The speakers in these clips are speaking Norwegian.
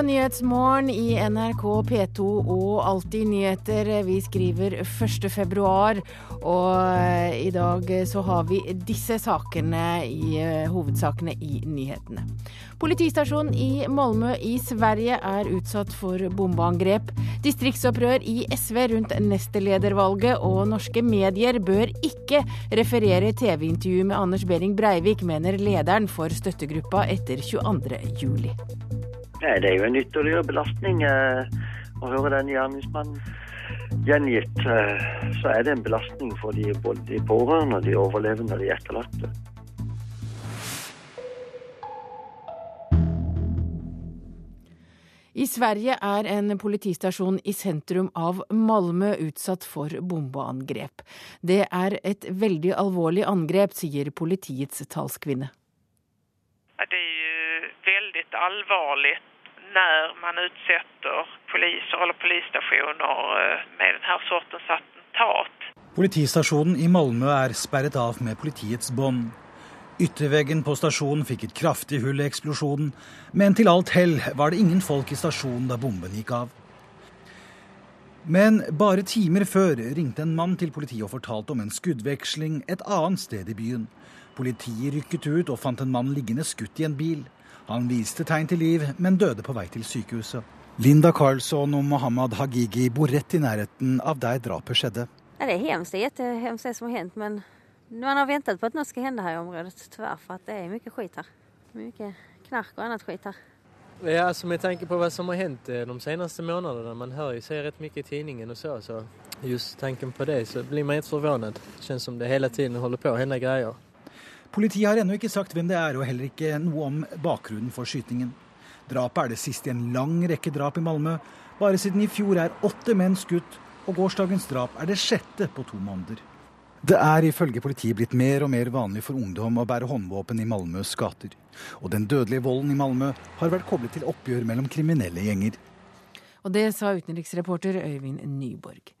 på Nyhetsmorgen i NRK P2 og Alltid nyheter. Vi skriver 1. februar, og i dag så har vi disse sakene i eh, hovedsakene i nyhetene. Politistasjonen i Malmö i Sverige er utsatt for bombeangrep. Distriktsopprør i SV rundt nestledervalget, og norske medier bør ikke referere TV-intervju med Anders Behring Breivik, mener lederen for støttegruppa etter 22. juli. Nei, Det er jo en ytterligere belastning eh, å høre den gjerningsmannen gjengitt. Eh, så er det en belastning for de, både de pårørende, de overlevende og de etterlatte. I Sverige er en politistasjon i sentrum av Malmö utsatt for bombeangrep. Det er et veldig alvorlig angrep, sier politiets talskvinne. Det er jo alvorlig når man utsetter poliser eller polisstationer med med denne sortens attentat. Politistasjonen i Malmö er sperret av med politiets bånd. Ytterveggen på stasjonen fikk et kraftig hull i eksplosjonen, men til alt hell var det ingen folk i stasjonen da bomben gikk av. Men bare timer før ringte en mann til politiet og fortalte om en skuddveksling et annet sted i byen. Politiet rykket ut og fant en mann liggende skutt i en bil. Han viste tegn til liv, men døde på vei til sykehuset. Linda Karlsson og Mohammed Hagigi bor rett i nærheten av der drapet skjedde. Ja, det er hemskt. Det er jättehemskt det som har hendt, men man har ventet på at noe skal hende her i området, tyvärr, for at det er mye skit her. Mye knark og annet skit her. Ja, altså med tanke på hva som har hendt eh, de seneste månedene, man hører jo ser rett mye i tidningen og så, så just tanken på det så blir man helt forvirret. Kjennes som det hele tiden holder på å hende greier. Politiet har ennå ikke sagt hvem det er, og heller ikke noe om bakgrunnen for skytingen. Drapet er det siste i en lang rekke drap i Malmö. Bare siden i fjor er åtte menn skutt, og gårsdagens drap er det sjette på to måneder. Det er ifølge politiet blitt mer og mer vanlig for ungdom å bære håndvåpen i Malmøs gater. Og den dødelige volden i Malmö har vært koblet til oppgjør mellom kriminelle gjenger. Og det sa utenriksreporter Øyvind Nyborg.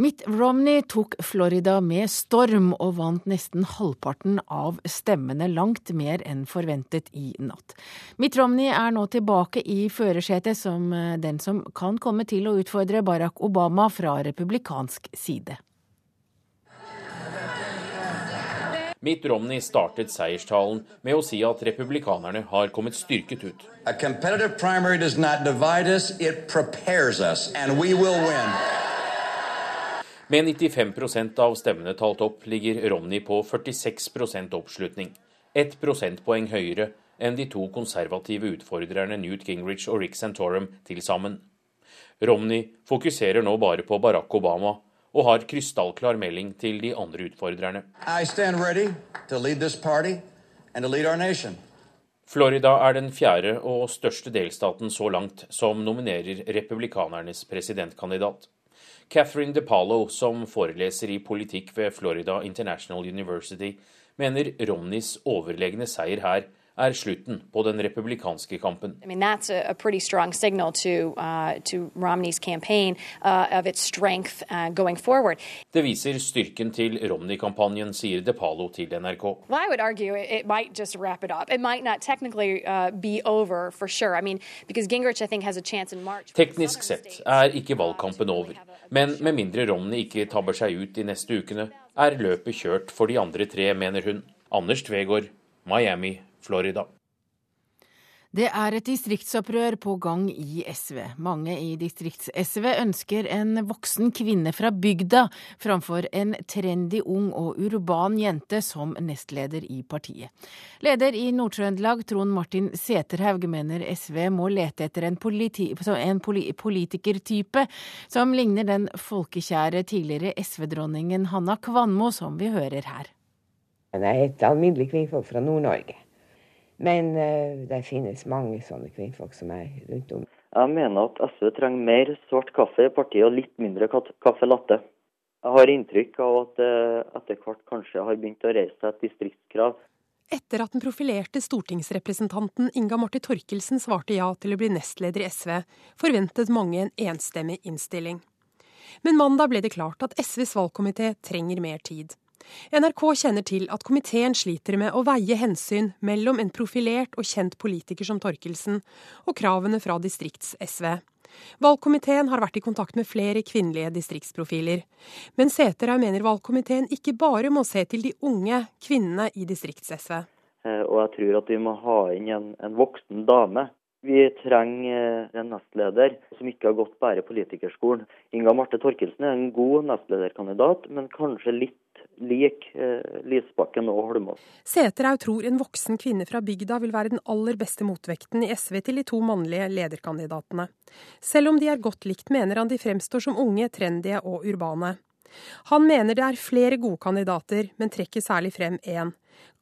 Mitt Romney tok Florida med storm og vant nesten halvparten av stemmene, langt mer enn forventet i natt. Mitt Romney er nå tilbake i førersetet som den som kan komme til å utfordre Barack Obama fra republikansk side. Mitt Romney startet seierstalen med å si at republikanerne har kommet styrket ut. Med 95% av stemmene talt opp ligger Romney på 46% oppslutning. Ett prosentpoeng høyere enn de to konservative utfordrerne Newt Gingrich og Rick Santorum til sammen. Romney fokuserer nå bare på Barack Obama og har krystallklar melding til de andre utfordrerne. Florida er den fjerde og største delstaten så langt som nominerer republikanernes presidentkandidat. Catherine DePalo, som foreleser i politikk ved Florida International University, mener Romneys overlegne seier her er slutten på den republikanske kampen. I mean, that's a, a pretty strong signal to, uh, to Romney's campaign uh, of its strength uh, going forward. Det viser styrken til Romney-kampanjen, sier De Palo til NRK. Well, I would argue it, it might just wrap it up. It might not technically uh, be over for sure. I mean, because Gingrich, I think, has a chance in March. Teknisk sett er ikke valgkampen over, men med mindre Romney ikke tabber seg ut de neste ukene, er løpet kjørt for de andre tre, mener hun. Anders Tvegård, Miami, Florida. Det er et distriktsopprør på gang i SV. Mange i distrikts-SV ønsker en voksen kvinne fra bygda framfor en trendy ung og urban jente som nestleder i partiet. Leder i Nord-Trøndelag, Trond Martin Seterhaug, mener SV må lete etter en, politi en politikertype som ligner den folkekjære tidligere SV-dronningen Hanna Kvanmo, som vi hører her. Det er et alminnelig kvinnfolk fra Nord-Norge. Men uh, det finnes mange sånne kvinnfolk som er rundt om. Jeg mener at SV trenger mer svart kaffe i partiet og litt mindre kaffe latte. Jeg har inntrykk av at det etter hvert kanskje har begynt å reise seg et distriktskrav. Etter at den profilerte stortingsrepresentanten Inga Marte Torkelsen svarte ja til å bli nestleder i SV, forventet mange en enstemmig innstilling. Men mandag ble det klart at SVs valgkomité trenger mer tid. NRK kjenner til at komiteen sliter med å veie hensyn mellom en profilert og kjent politiker som Torkelsen og kravene fra distrikts-SV. Valgkomiteen har vært i kontakt med flere kvinnelige distriktsprofiler. Men Sæterhaug mener valgkomiteen ikke bare må se til de unge kvinnene i distrikts-SV. Eh, og jeg tror at vi må ha inn en, en voksen dame vi trenger eh, en nestleder som ikke har gått bare politikerskolen. Inga Marte Torkelsen er en god nestlederkandidat, men kanskje litt lik eh, Lysbakken og Holmås. Seterhaug tror en voksen kvinne fra bygda vil være den aller beste motvekten i SV til de to mannlige lederkandidatene. Selv om de er godt likt, mener han de fremstår som unge, trendy og urbane. Han mener det er flere gode kandidater, men trekker særlig frem én.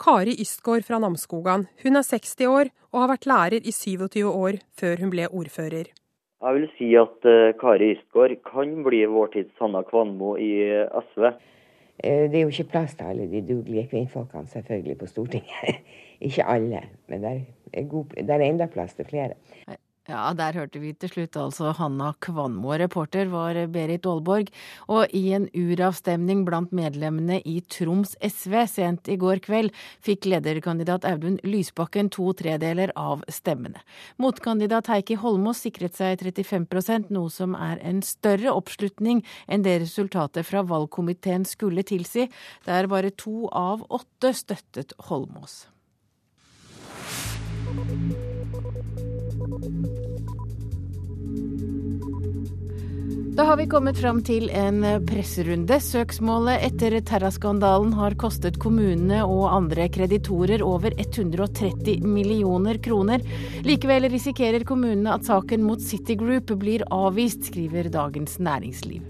Kari Ystgård fra Namsskogan. Hun er 60 år og har vært lærer i 27 år før hun ble ordfører. Jeg vil si at uh, Kari Ystgård kan bli vår tids Sanna Kvanmo i SV. Eh, det er jo ikke plass til alle de dugelige kvinnfolkene selvfølgelig på Stortinget. ikke alle, men det er, det er enda plass til flere. Ja, der hørte vi til slutt altså Hanna Kvanmo. Reporter var Berit Aalborg. Og i en uravstemning blant medlemmene i Troms SV sent i går kveld, fikk lederkandidat Audun Lysbakken to tredeler av stemmene. Motkandidat Heikki Holmås sikret seg 35% noe som er en større oppslutning enn det resultatet fra valgkomiteen skulle tilsi, der bare to av åtte støttet Holmås. Da har vi kommet fram til en presserunde. Søksmålet etter Terra-skandalen har kostet kommunene og andre kreditorer over 130 millioner kroner. Likevel risikerer kommunene at saken mot City Group blir avvist, skriver Dagens Næringsliv.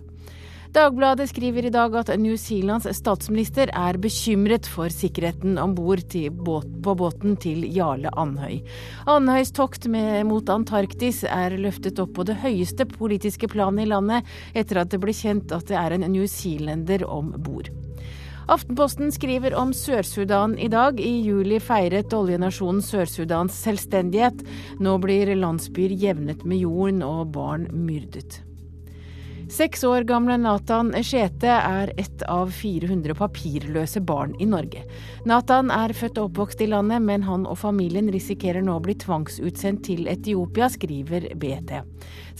Dagbladet skriver i dag at New Zealands statsminister er bekymret for sikkerheten om bord på båten til Jarle Andhøy. Andhøys tokt mot Antarktis er løftet opp på det høyeste politiske planet i landet etter at det ble kjent at det er en newzealender om bord. Aftenposten skriver om Sør-Sudan i dag. I juli feiret oljenasjonen Sør-Sudans selvstendighet. Nå blir landsbyer jevnet med jorden og barn myrdet. Seks år gamle Nathan Skjete er ett av 400 papirløse barn i Norge. Nathan er født og oppvokst i landet, men han og familien risikerer nå å bli tvangsutsendt til Etiopia, skriver BT.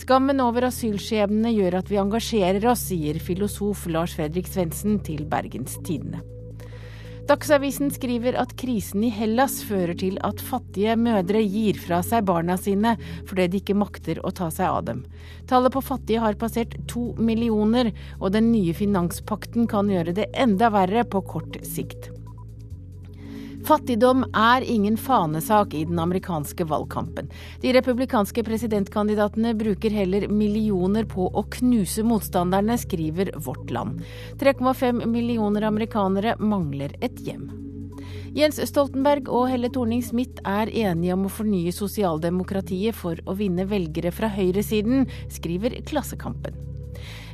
Skammen over asylskjebnene gjør at vi engasjerer oss, sier filosof Lars Fredrik Svendsen til Bergens Tidende. Dagsavisen skriver at krisen i Hellas fører til at fattige mødre gir fra seg barna sine fordi de ikke makter å ta seg av dem. Tallet på fattige har passert to millioner, og den nye finanspakten kan gjøre det enda verre på kort sikt. Fattigdom er ingen fanesak i den amerikanske valgkampen. De republikanske presidentkandidatene bruker heller millioner på å knuse motstanderne, skriver Vårt Land. 3,5 millioner amerikanere mangler et hjem. Jens Stoltenberg og Helle Thorning-Smith er enige om å fornye sosialdemokratiet for å vinne velgere fra høyresiden, skriver Klassekampen.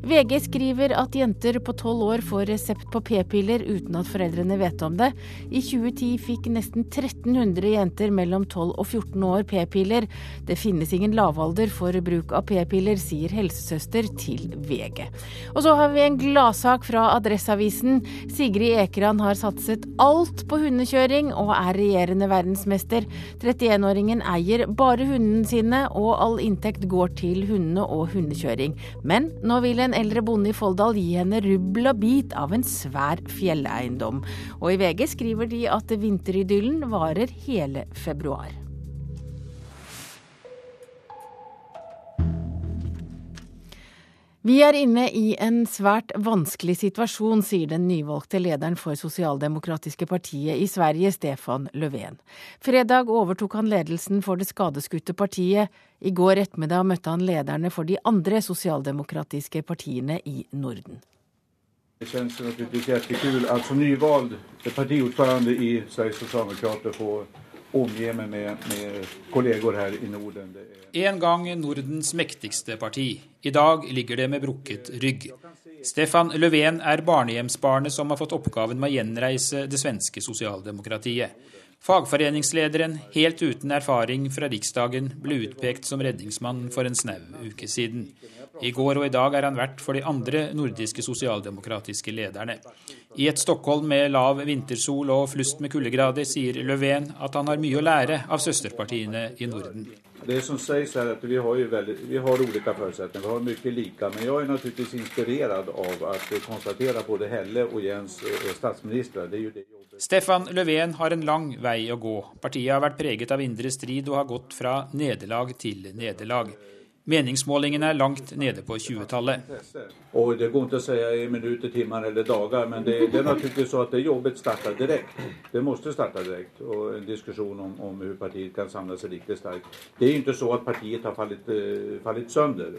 VG skriver at jenter på tolv år får resept på p-piller uten at foreldrene vet om det. I 2010 fikk nesten 1300 jenter mellom 12 og 14 år p-piller. Det finnes ingen lavalder for bruk av p-piller, sier helsesøster til VG. Og så har vi en gladsak fra Adresseavisen. Sigrid Ekran har satset alt på hundekjøring og er regjerende verdensmester. 31-åringen eier bare hundene sine, og all inntekt går til hundene og hundekjøring. Men nå vil en en eldre bonde i Folldal gi henne rubbel og bit av en svær fjelleiendom. Og i VG skriver de at vinteridyllen varer hele februar. Vi er inne i en svært vanskelig situasjon, sier den nyvalgte lederen for Sosialdemokratiske partiet i Sverige, Stefan Löfven. Fredag overtok han ledelsen for det skadeskutte partiet. I går ettermiddag møtte han lederne for de andre sosialdemokratiske partiene i Norden. Det kjennes naturligvis kjempekult at som nyvalgt partiordfører i Sveriges Sosialdemokrater få omgi meg med, med kolleger her i Norden. En gang Nordens mektigste parti. I dag ligger det med brukket rygg. Stefan Löfven er barnehjemsbarnet som har fått oppgaven med å gjenreise det svenske sosialdemokratiet. Fagforeningslederen, helt uten erfaring fra Riksdagen, ble utpekt som redningsmann for en snau uke siden. I går og i dag er han vert for de andre nordiske sosialdemokratiske lederne. I et Stockholm med lav vintersol og flust med kuldegrader sier Löfven at han har mye å lære av søsterpartiene i Norden. Det som sies er at vi har, ju väldigt, vi har ulike forutsetninger, vi har mye like. Men jeg er naturligvis inspirerad av att konstatera både Helle og Jens er statsministre. Det är ju det Stefan Löfven har en lang vei å gå. Partiet har vært preget av indre strid og har gått fra nederlag til nederlag. Meningsmålingene er langt nede på 20-tallet. Og Det går ikke å si i minutter, timer eller dager, men det, det er naturligvis så at det jobbet starter direkte. Det måtte starte direkte. Og en diskusjon om, om hvordan partiet kan samle seg riktig sterkt. Det er jo ikke så at partiet har fallet uh, sønder.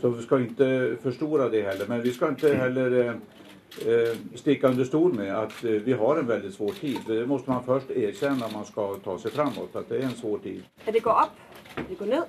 Så vi skal ikke forstore det heller. Men vi skal ikke heller uh, stikke under stol med at uh, vi har en veldig svår tid. Det må man først erkjenne når man skal ta seg framover. At det er en svår tid. Det går opp det går ned,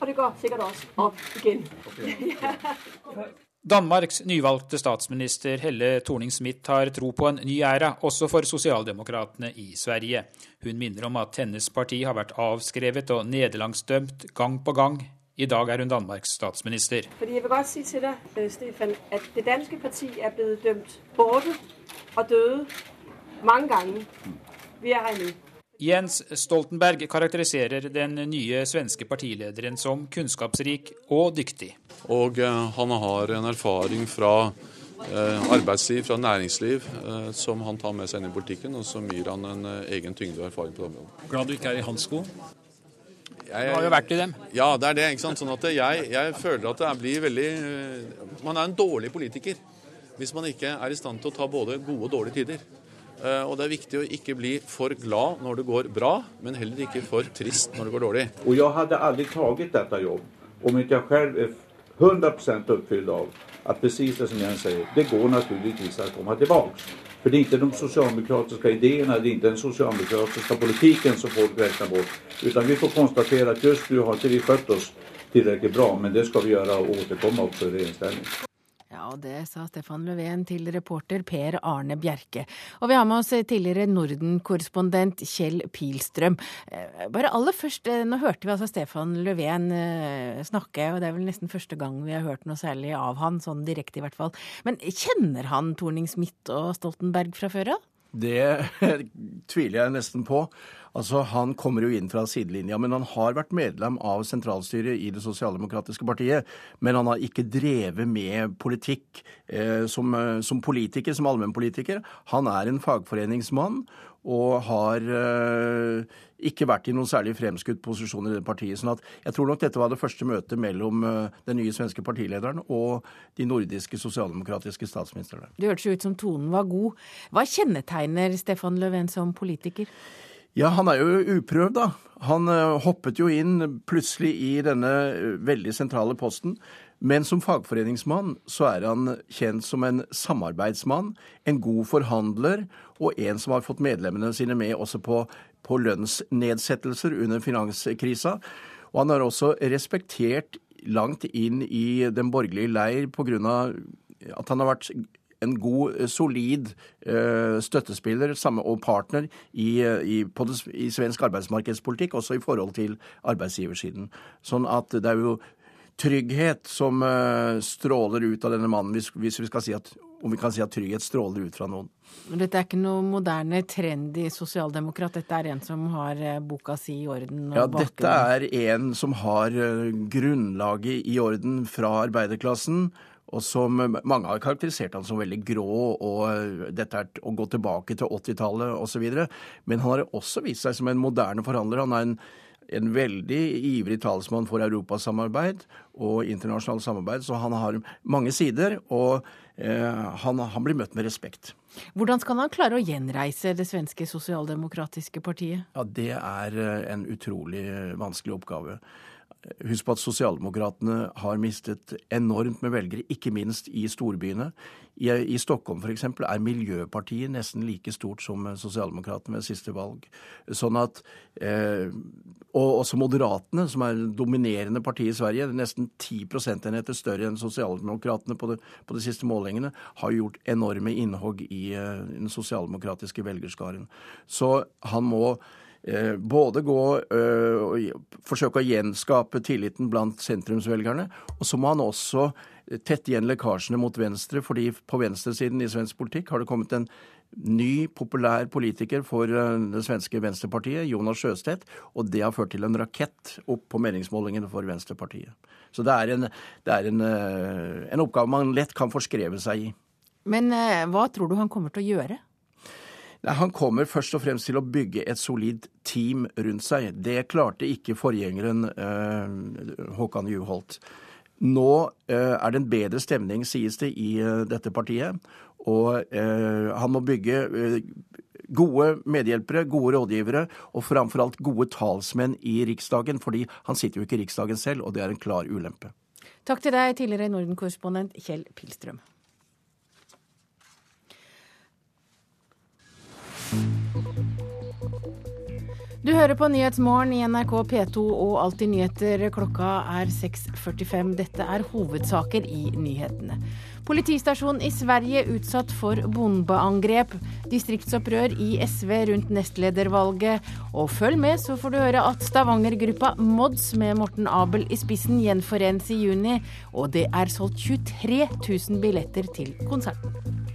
og det går sikkert også opp igjen. Danmarks nyvalgte statsminister Helle Thorning-Smith har tro på en ny æra, også for sosialdemokratene i Sverige. Hun minner om at hennes parti har vært avskrevet og nederlagsdømt gang på gang. I dag er hun Danmarks statsminister. Fordi jeg vil godt si til deg, øh, Stefan, at det danske parti er blitt dømt borte og døde mange ganger. Vi er her nå. Jens Stoltenberg karakteriserer den nye svenske partilederen som kunnskapsrik og dyktig. Og eh, han har en erfaring fra eh, arbeidsliv, fra næringsliv, eh, som han tar med seg inn i politikken, og som gir han en egen tyngde og erfaring på det området. Glad du ikke er i hans sko? Jeg, du har jo vært i dem. Ja, det er det. ikke sant? Sånn at jeg, jeg føler at det blir veldig Man er en dårlig politiker hvis man ikke er i stand til å ta både gode og dårlige tider. Eh, og det er viktig å ikke bli for glad når det går bra, men heller ikke for trist når det går dårlig. Og jeg hadde aldri tatt dette jobb om ikke jeg selv er 100% oppfylt av at precis det som Jens sier, det går naturligvis å komme tilbake. For det er ikke de sosialdemokratiske ideene, det er ikke den sosialdemokratiske politikken som folk regner bort. Utan vi får konstatere at just nå har ikke vi skjøtt oss tilrekkelig bra, men det skal vi gjøre og återkomme også i regjeringsställning. Ja, det sa Stefan Löfven til reporter Per Arne Bjerke. Og vi har med oss tidligere Norden-korrespondent Kjell Pilstrøm. Eh, bare aller først, eh, nå hørte vi altså Stefan Löfven eh, snakke, og det er vel nesten første gang vi har hørt noe særlig av han, sånn direkte i hvert fall. Men kjenner han Torning-Smith og Stoltenberg fra før av? Det tviler jeg nesten på. Altså, Han kommer jo inn fra sidelinja, men han har vært medlem av sentralstyret i Det sosialdemokratiske partiet. Men han har ikke drevet med politikk eh, som, eh, som, politiker, som allmennpolitiker. Han er en fagforeningsmann og har eh, ikke vært i noen særlig fremskutt posisjon i det partiet. sånn at jeg tror nok dette var det første møtet mellom eh, den nye svenske partilederen og de nordiske sosialdemokratiske statsministrene. Det hørtes ut som tonen var god. Hva kjennetegner Stefan Löfven som politiker? Ja, han er jo uprøvd, da. Han eh, hoppet jo inn plutselig i denne veldig sentrale posten. Men som fagforeningsmann så er han kjent som en samarbeidsmann, en god forhandler og en som har fått medlemmene sine med også på, på lønnsnedsettelser under finanskrisa. Og han har også respektert langt inn i den borgerlige leir pga. at han har vært en god, solid støttespiller støttespiller og partner i, i, det, i, svensk arbeidsmarkedspolitikk, også i forhold til arbeidsgiversiden. Sånn at det er jo trygghet som stråler ut av denne mannen, hvis, vi skal si at, om vi kan si at trygghet stråler ut fra noen. Dette er ikke noe moderne trendy sosialdemokrat, dette er en som har boka si i orden? ja, bakgrunn. dette er en som har grunnlaget i orden fra arbeiderklassen. Og som mange har karakterisert han som veldig grå, og dette er å gå tilbake til 80-tallet osv. Men han har også vist seg som en moderne forhandler. Han er en en veldig ivrig talsmann for europasamarbeid og internasjonalt samarbeid, så han har mange sider, og eh, han, han, blir møtt med respekt. Hvordan skal han klare å gjenreise det svenske sosialdemokratiske partiet? Ja, Det er eh, en utrolig vanskelig oppgave. Husk på at sosialdemokratene har mistet enormt med velgere, ikke minst i storbyene. I, i Stockholm f.eks. er Miljøpartiet nesten like stort som sosialdemokratene ved siste valg. Sånn at, eh, Og også Moderatene, som er dominerende parti i Sverige, nesten 10 prosentenheter større enn sosialdemokratene på, det, på de siste målingene, har gjort enorme innhogg i eh, den sosialdemokratiske velgerskaren. Så han må både gå eh, og forsøke å gjenskape tilliten blant sentrumsvelgerne, og så må han også tette igjen lekkasjene mot venstre, fordi på venstresiden i svensk politikk har det kommet en ny, populær politiker for eh, det svenske Venstrepartiet, Jonas Sjøstedt, og det har ført til en rakett opp på meningsmålingene for Venstrepartiet. Så det er en, det er en, en oppgave man lett kan forskreve seg i. Men hva tror du han kommer til å gjøre? Han kommer først og fremst til å bygge et solid team rundt seg. Det klarte ikke forgjengeren eh, Håkan Juholt. Nå eh, er det en bedre stemning, sies det, i eh, dette partiet. Og han må bygge gode medhjelpere, gode rådgivere og framfor alt gode talsmenn i Riksdagen, fordi han sitter jo ikke i Riksdagen selv, og det er en klar ulempe. Takk til deg, tidligere Norden-korrespondent Kjell Pilstrøm. Du hører på Nyhetsmorgen i NRK P2 og Alltid nyheter. Klokka er 6.45. Dette er hovedsaker i nyhetene. Politistasjonen i Sverige utsatt for bombeangrep. Distriktsopprør i SV rundt nestledervalget. Og følg med, så får du høre at Stavanger-gruppa Mods med Morten Abel i spissen gjenforenes i juni. Og det er solgt 23 000 billetter til konserten.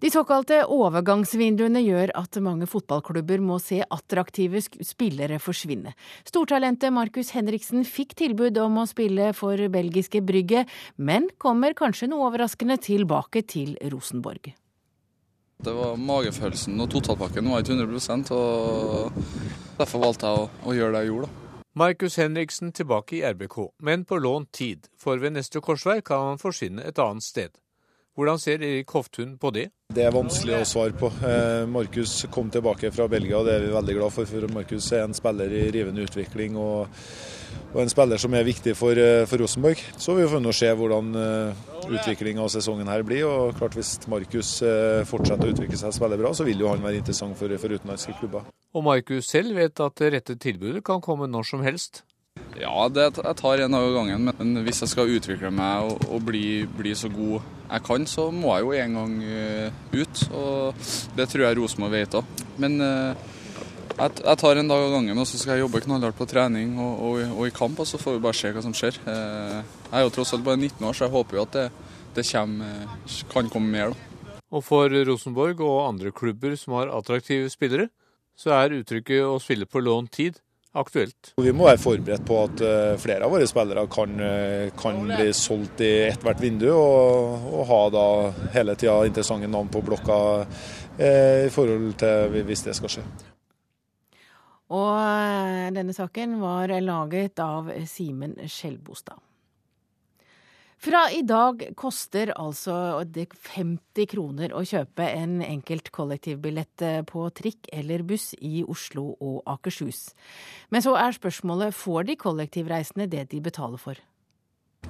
De såkalte overgangsvinduene gjør at mange fotballklubber må se attraktive spillere forsvinne. Stortalentet Markus Henriksen fikk tilbud om å spille for belgiske Brygge, men kommer kanskje noe overraskende tilbake til Rosenborg. Det var magefølelsen og totalpakken var ikke 100 og derfor valgte jeg å, å gjøre det jeg gjorde. da. Markus Henriksen tilbake i RBK, men på lånt tid, for ved neste korsvei kan han forsvinne et annet sted. Hvordan ser Erik Hoftun på det? Det er vanskelig å svare på. Eh, Markus kom tilbake fra Belgia, og det er vi veldig glad for. For Markus er en spiller i rivende utvikling og, og en spiller som er viktig for, eh, for Rosenborg. Så vi får nå se hvordan uh, utviklinga av sesongen her blir. og klart Hvis Markus fortsetter å utvikle seg og spille bra, så vil jo han være interessant for, for utenlandske klubber. Og Markus selv vet at det rette tilbudet kan komme når som helst. Ja, det, jeg tar en dag av gangen. Men hvis jeg skal utvikle meg og, og bli, bli, så god jeg kan, så må jeg jo en gang uh, ut. Og det tror jeg Rosenborg vet òg. Men uh, jeg, jeg, tar en dag av gangen, og så skal jeg jobbe knallhardt på trening og, og, og, i kamp. Og så får vi bare se hva som skjer. Uh, jeg er jo tross alt bare 19 år, så jeg håper jo at det, det kommer, kan komme mer. da. Og for Rosenborg og andre klubber som har attraktive spillere, så er uttrykket å spille på lånt tid aktuelt. Vi må være forberedt på at eh, flere av våre spillere kan, eh, kan bli solgt i ethvert vindu, og, og, ha da hele tida interessante navn på blokka eh, i forhold til hvis det skal skje. Og eh, denne saken var laget av Simen Skjelbostad. Fra i dag koster altså det 50 kroner å kjøpe en enkelt kollektivbillett eh, på trikk eller buss i Oslo og Akershus. Men så er spørsmålet får de kollektivreisende det de betaler for?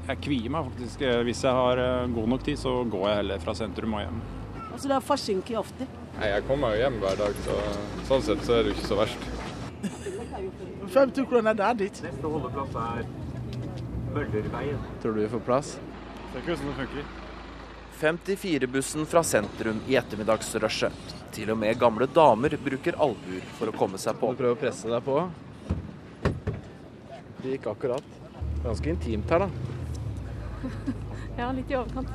Jeg kvier meg faktisk. Hvis jeg har eh, god nok tid, så går jeg heller fra sentrum og hjem. Altså Det er forsinket ofte? Nei, Jeg kommer jo hjem hver dag, så sånn sett så er det jo ikke så verst. 50 kroner, det er ditt. Neste holdeplass er Møllerveien. Tror du vi får plass? Ser ikke ut som det funker. 54-bussen fra sentrum i ettermiddagsrushet. Til og med gamle damer bruker albuer for å komme seg på. Du prøver å presse deg på. Det gikk akkurat. Ganske intimt her, da. ja, litt i overkant.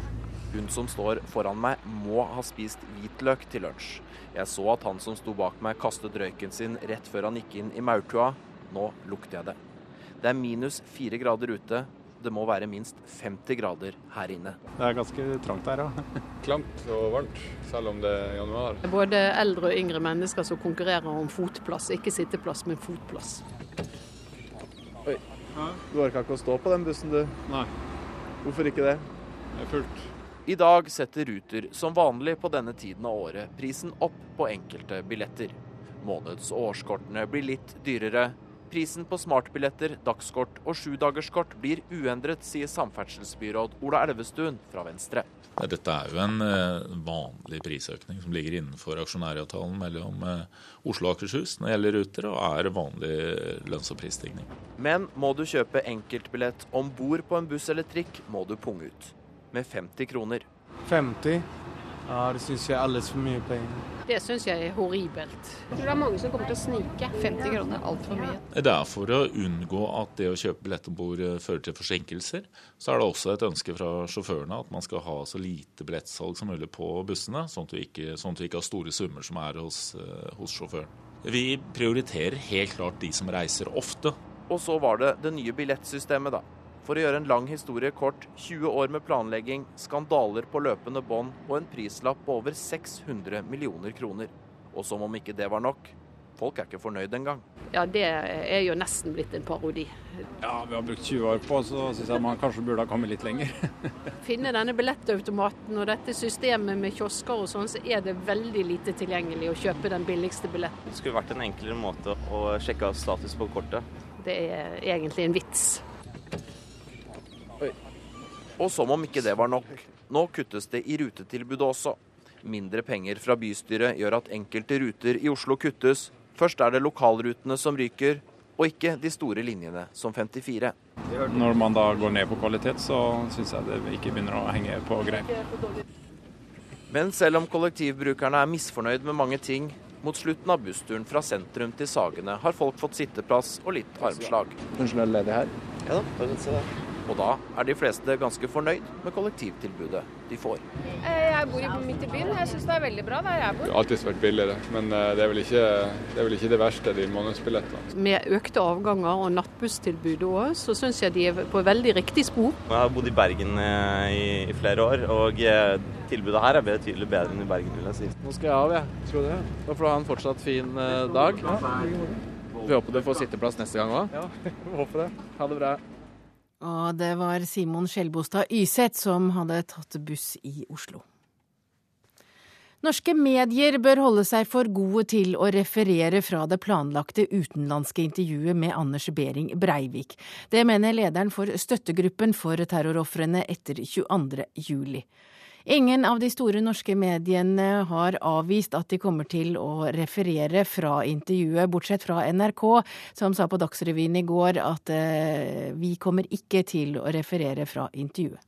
Hun som står foran meg, må ha spist hvitløk til lunsj. Jeg så at han som sto bak meg kastet røyken sin rett før han gikk inn i maurtua. Nå lukter jeg det. Det er minus fire grader ute. Det må være minst 50 grader her inne. Det er ganske trangt her, ja. Klamt og varmt, selv om det er januar. Både eldre og yngre mennesker som konkurrerer om fotplass. Ikke sitteplass, men fotplass. Oi. Du orka ikke å stå på den bussen, du? Nei. Hvorfor ikke det? Det er fullt. I dag setter Ruter som vanlig på denne tiden av året prisen opp på enkelte billetter. Måneds- og årskortene blir litt dyrere. Prisen på smartbilletter, dagskort og sjudagerskort blir uendret, sier samferdselsbyråd Ola Elvestuen fra Venstre. Dette er jo en eh, vanlig prisøkning som ligger innenfor aksjonæravtalen mellom eh, Oslo og Akershus når det gjelder ruter, og er vanlig lønns- og prisstigning. Men må du kjøpe enkeltbillett om bord på en buss eller trikk, må du punge ut. Med 50 kroner. 50? Ja, det syns jeg er altfor for mye penger. Det syns jeg er horribelt. Jeg tror det er mange som kommer til å snike. 50 kroner er altfor mye. Det er for å unngå at det å kjøpe billett om bord eh, fører til forsinkelser. Så er det også et ønske fra sjåførene at man skal ha så lite billettsalg som mulig på bussene, sånn at vi ikke, sånn at vi ikke har store summer som er hos, eh, hos sjåføren. Vi prioriterer helt klart de som reiser ofte. Og så var det det nye billettsystemet, da. For å gjøre en lang historie kort, 20 år med planlegging, skandaler på løpende bånd og en prislapp på over 600 millioner kroner. Og som om ikke det var nok, folk er ikke fornøyd engang. Ja, det er jo nesten blitt en parodi. Ja, vi har brukt 20 år på, så syns jeg man kanskje burde ha kommet litt lenger. Finne denne billettautomaten og dette systemet med kiosker og sånn, så er det veldig lite tilgjengelig å kjøpe den billigste billetten. Det skulle vært en enklere måte å sjekke av status på kortet. Det er egentlig en vits. Og som om ikke det var nok. Nå kuttes det i rutetilbudet også. Mindre penger fra bystyret gjør at enkelte ruter i Oslo kuttes. Først er det lokalrutene som ryker, og ikke de store linjene som 54. Når man da går ned på kvalitet, så syns jeg det ikke begynner å henge på greip. Men selv om kollektivbrukerne er misfornøyd med mange ting, mot slutten av bussturen fra sentrum til Sagene har folk fått sitteplass og litt armslag. Det er ledig her? Ja da, bare kan se det. Og da er de fleste ganske fornøyd med kollektivtilbudet de får. Jeg bor midt i byen. Jeg syns det er veldig bra der jeg Det bor. har alltid vært billigere, men eh, det er vel ikke det, er vel ikke det verste, de månedsbillettene. Med økte avganger og nattbusstilbud òg, så syns jeg de er på veldig riktig spor. Jeg har bodd i Bergen eh, i, i flere år, og eh, tilbudet her er betydelig bedre enn i Bergen, vil jeg si. Nå skal jeg av, jeg. Skal du? Da får du ha en fortsatt fin dag. dag. Vi håper du får sitteplass neste gang òg. Ja, håper det. Ha det bra. Og det var Simon Skjelbostad Yseth som hadde tatt buss i Oslo. Norske medier bør holde seg for gode til å referere fra det planlagte utenlandske intervjuet med Anders Behring Breivik. Det mener lederen for støttegruppen for terrorofrene etter 22. juli. Ingen av de store norske mediene har avvist at de kommer til å referere fra intervjuet, bortsett fra NRK, som sa på Dagsrevyen i går at eh, vi kommer ikke til å referere fra intervjuet.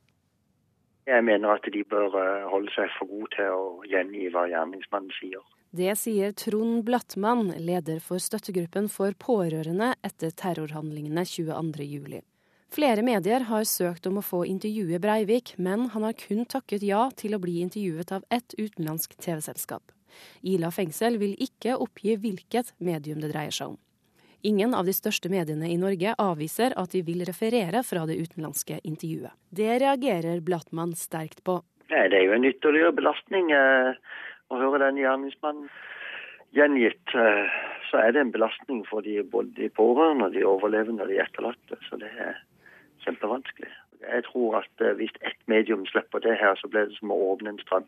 Jeg mener at de bør eh, holde seg for gode til å gjengi hva gjerningsmannen sier. Det sier Trond Blattmann, leder for støttegruppen for pårørende etter terrorhandlingene 22.07. Flere medier har søkt om å få intervjue Breivik, men han har kun takket ja til å bli intervjuet av ett utenlandsk TV-selskap. Ila fengsel vil ikke oppgi hvilket medium det dreier seg om. Ingen av de største mediene i Norge avviser at de vil referere fra det utenlandske intervjuet. Det reagerer Blattmann sterkt på. Nei, Det er jo en ytterligere belastning eh, å høre den gjerningsmannen gjengitt. Eh, så er det en belastning for de, både de pårørende, de overlevende og de etterlatte. Så det er kjempevanskelig. Jeg tror at eh, hvis ett medium slipper det her, så blir det som å åpne en strøm.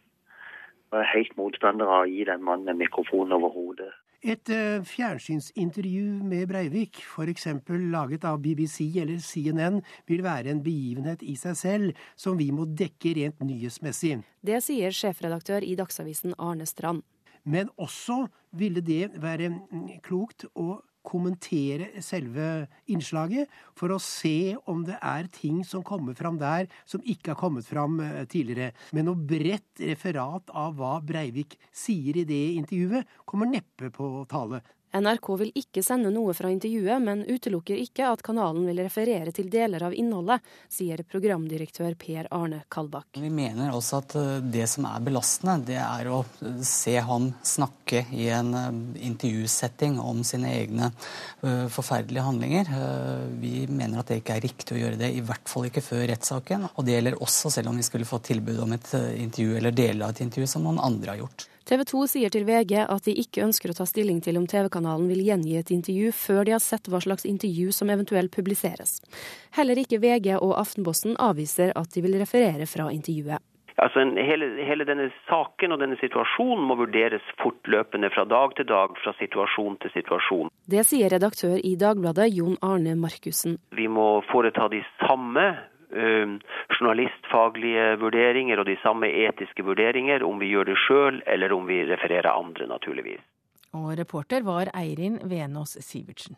Jeg er helt motstander av å gi den mannen en mikrofon over hodet. Et uh, fjernsynsintervju med Breivik, f.eks. laget av BBC eller CNN, vil være en begivenhet i seg selv som vi må dekke rent nyhetsmessig. Det sier sjefredaktør i Dagsavisen Arne Strand. Men også ville det være klokt å kommentere selve innslaget, for å se om det er ting som kommer fram der som ikke har kommet fram tidligere. Men noe bredt referat av hva Breivik sier i det intervjuet, kommer neppe på tale. NRK vil ikke sende noe fra intervjuet, men utelukker ikke at kanalen vil referere til deler av innholdet, sier programdirektør Per Arne Kalbakk. Vi mener også at det som er belastende, det er å se ham snakke i en intervjusetting om sine egne forferdelige handlinger. Vi mener at det ikke er riktig å gjøre det, i hvert fall ikke før rettssaken. Og det gjelder også selv om vi skulle få tilbud om et intervju eller deler av et intervju som noen andre har gjort. TV 2 sier til VG at de ikke ønsker å ta stilling til om TV-kanalen vil gjengi et intervju før de har sett hva slags intervju som eventuelt publiseres. Heller ikke VG og Aftenposten avviser at de vil referere fra intervjuet. Altså, hele, hele, denne saken og denne situasjonen må vurderes fortløpende fra dag til dag, fra situasjon til situasjon. Det sier redaktør i Dagbladet Jon Arne Markussen. Vi må foreta de samme journalistfaglige vurderinger og de samme etiske vurderinger om vi gjør det sjøl eller om vi refererer andre, naturligvis. Og reporter var Eirin Venås Sivertsen.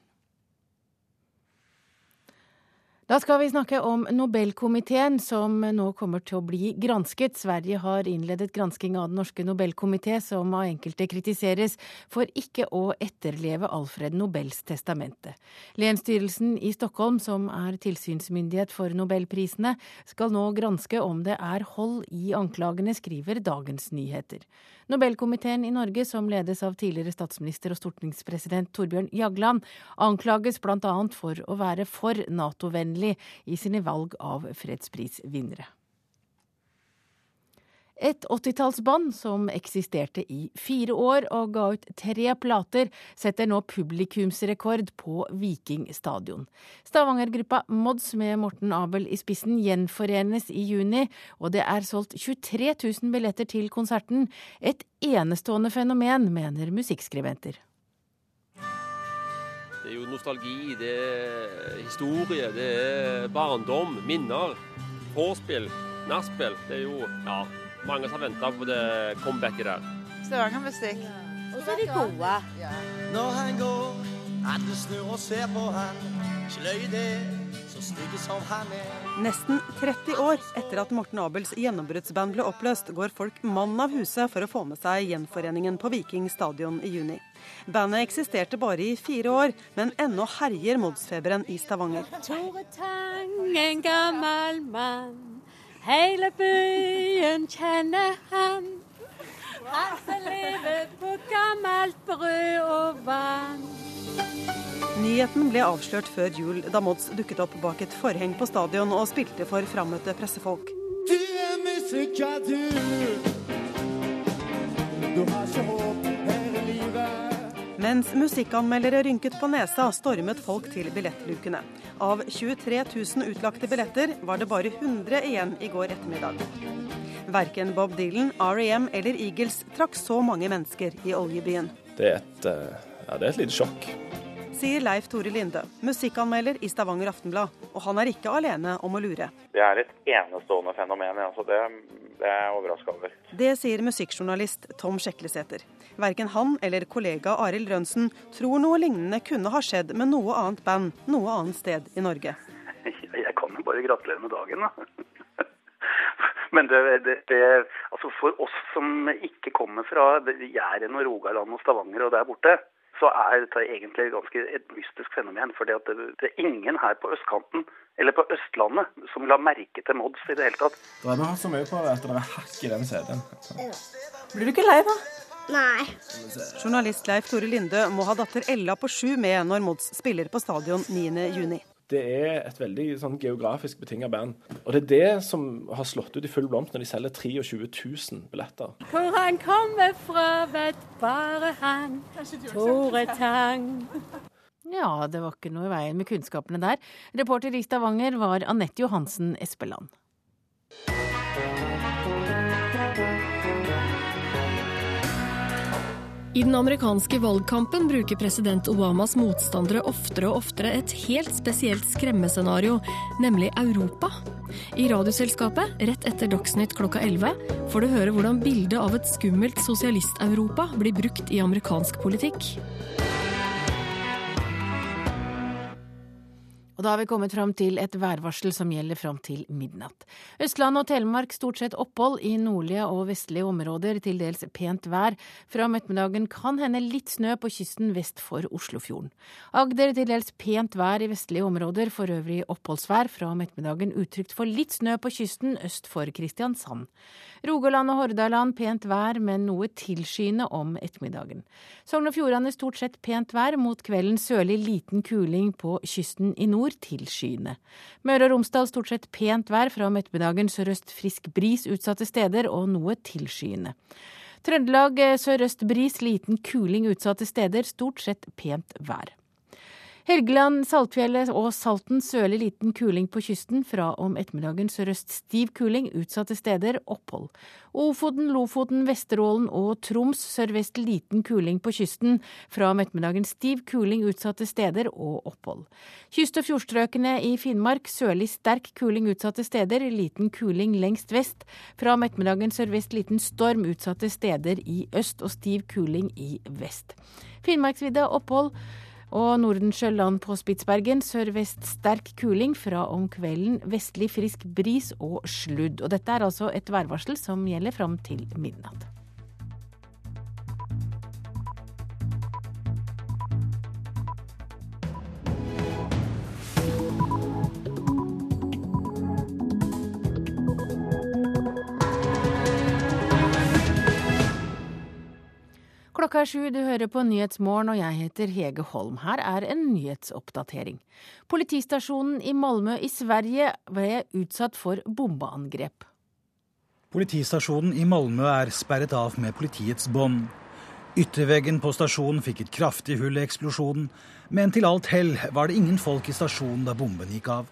Da skal vi snakke om Nobelkomiteen, som nå kommer til å bli gransket. Sverige har innledet gransking av Den norske nobelkomité, som av enkelte kritiseres for ikke å etterleve Alfred Nobels testamente. Lensstyrelsen i Stockholm, som er tilsynsmyndighet for nobelprisene, skal nå granske om det er hold i anklagene, skriver Dagens Nyheter. Nobelkomiteen i Norge, som ledes av tidligere statsminister og stortingspresident Torbjørn Jagland, anklages bl.a. for å være for Nato-vennlig i sine valg av fredsprisvinnere. Et åttitallsband som eksisterte i fire år og ga ut tre plater, setter nå publikumsrekord på Viking stadion. Stavanger-gruppa Mods med Morten Abel i spissen gjenforenes i juni, og det er solgt 23 000 billetter til konserten. Et enestående fenomen, mener musikkskribenter. Det er jo nostalgi, det er historie, det er barndom, minner. Vorspiel, nachspiel. Det er jo ja, mange som har venta på det comebacket der. Stavanger-musikk. Og så er de gode. Når han går, alle snur og ser på han. Sløy det, så stygge som han er. Nesten 30 år etter at Morten Abels gjennombruddsband ble oppløst, går folk mann av huset for å få med seg gjenforeningen på Viking stadion i juni. Bandet eksisterte bare i fire år, men ennå herjer Mods-feberen i Stavanger. Tore Tang, en gammel mann. Hele byen kjenner han. Han som lever på gammelt brød og vann. Nyheten ble avslørt før jul, da Mods dukket opp bak et forheng på stadion og spilte for frammøtte pressefolk. Du er musiker, du. Du har ikke håp her i livet. Mens musikkanmeldere rynket på nesa, stormet folk til billettlukene. Av 23 000 utlagte billetter var det bare 100 igjen i går ettermiddag. Verken Bob Dylan, REM eller Eagles trakk så mange mennesker i oljebyen. Det er et, eh, ja, et lite sjokk. Sier Leif Tore Linde, musikkanmelder i Stavanger Aftenblad. Og han er ikke alene om å lure. Det er et enestående fenomen. Altså det, det er jeg overraska over. Det sier musikkjournalist Tom Sjeklesæter. Verken han eller kollega Arild Rønsen tror noe lignende kunne ha skjedd med noe annet band noe annet sted i Norge. Jeg kan jo bare gratulere med dagen, da. Men det, det, det, altså for oss som ikke kommer fra Jæren og Rogaland og Stavanger og der borte, så er dette egentlig ganske et mystisk fenomen. For det, det, er ingen her på østkanten, eller på Østlandet, som la merke til Mods i det hele tatt. Dere har hørt så mye på at dere hakker den CD-en. Blir du ikke lei, da? Nei. Journalist Leif Tore Linde må ha datter Ella på sju med når Mods spiller på stadion 9.6. Det er et veldig sånn, geografisk betinga band. Og det er det som har slått ut i full blomst når de selger 23 000 billetter. Hvor han kommer fra, vet bare han. Tore Tang. Ja, det var ikke noe i veien med kunnskapene der. Reporter i Stavanger var Anette Johansen Espeland. I den amerikanske valgkampen bruker president Obamas motstandere oftere og oftere et helt spesielt skremmescenario, nemlig Europa. I Radioselskapet, rett etter Dagsnytt klokka 11, får du høre hvordan bildet av et skummelt sosialist-Europa blir brukt i amerikansk politikk. Og da har vi kommet fram til et værvarsel som gjelder fram til midnatt. Østland og Telemark stort sett opphold, i nordlige og vestlige områder til dels pent vær. Fra om ettermiddagen kan hende litt snø på kysten vest for Oslofjorden. Agder til dels pent vær i vestlige områder, for øvrig oppholdsvær. Fra om ettermiddagen utrygt for litt snø på kysten øst for Kristiansand. Rogaland og Hordaland pent vær, men noe tilskyende om ettermiddagen. Sogn og Fjordane stort sett pent vær, mot kvelden sørlig liten kuling på kysten i nord tilskyende. Møre og Romsdal stort sett pent vær, fra om ettermiddagen sørøst frisk bris utsatte steder og noe tilskyende. Trøndelag sørøst bris, liten kuling utsatte steder, stort sett pent vær. Helgeland, Saltfjellet og Salten sørlig liten kuling på kysten. Fra om ettermiddagen sørøst stiv kuling, utsatte steder opphold. Ofoten, Lofoten, Vesterålen og Troms sørvest liten kuling på kysten. Fra om ettermiddagen stiv kuling, utsatte steder og opphold. Kyst- og fjordstrøkene i Finnmark sørlig sterk kuling utsatte steder, liten kuling lengst vest. Fra om ettermiddagen sørvest liten storm utsatte steder i øst og stiv kuling i vest. Finnmarksvidda opphold. Og Nordensjøland på Spitsbergen sørvest sterk kuling, fra om kvelden vestlig frisk bris og sludd. Og dette er altså et værvarsel som gjelder fram til midnatt. Klokka er sju, du hører på Nyhetsmorgen og jeg heter Hege Holm. Her er en nyhetsoppdatering. Politistasjonen i Malmö i Sverige ble utsatt for bombeangrep. Politistasjonen i Malmö er sperret av med politiets bånd. Ytterveggen på stasjonen fikk et kraftig hull i eksplosjonen, men til alt hell var det ingen folk i stasjonen da bomben gikk av.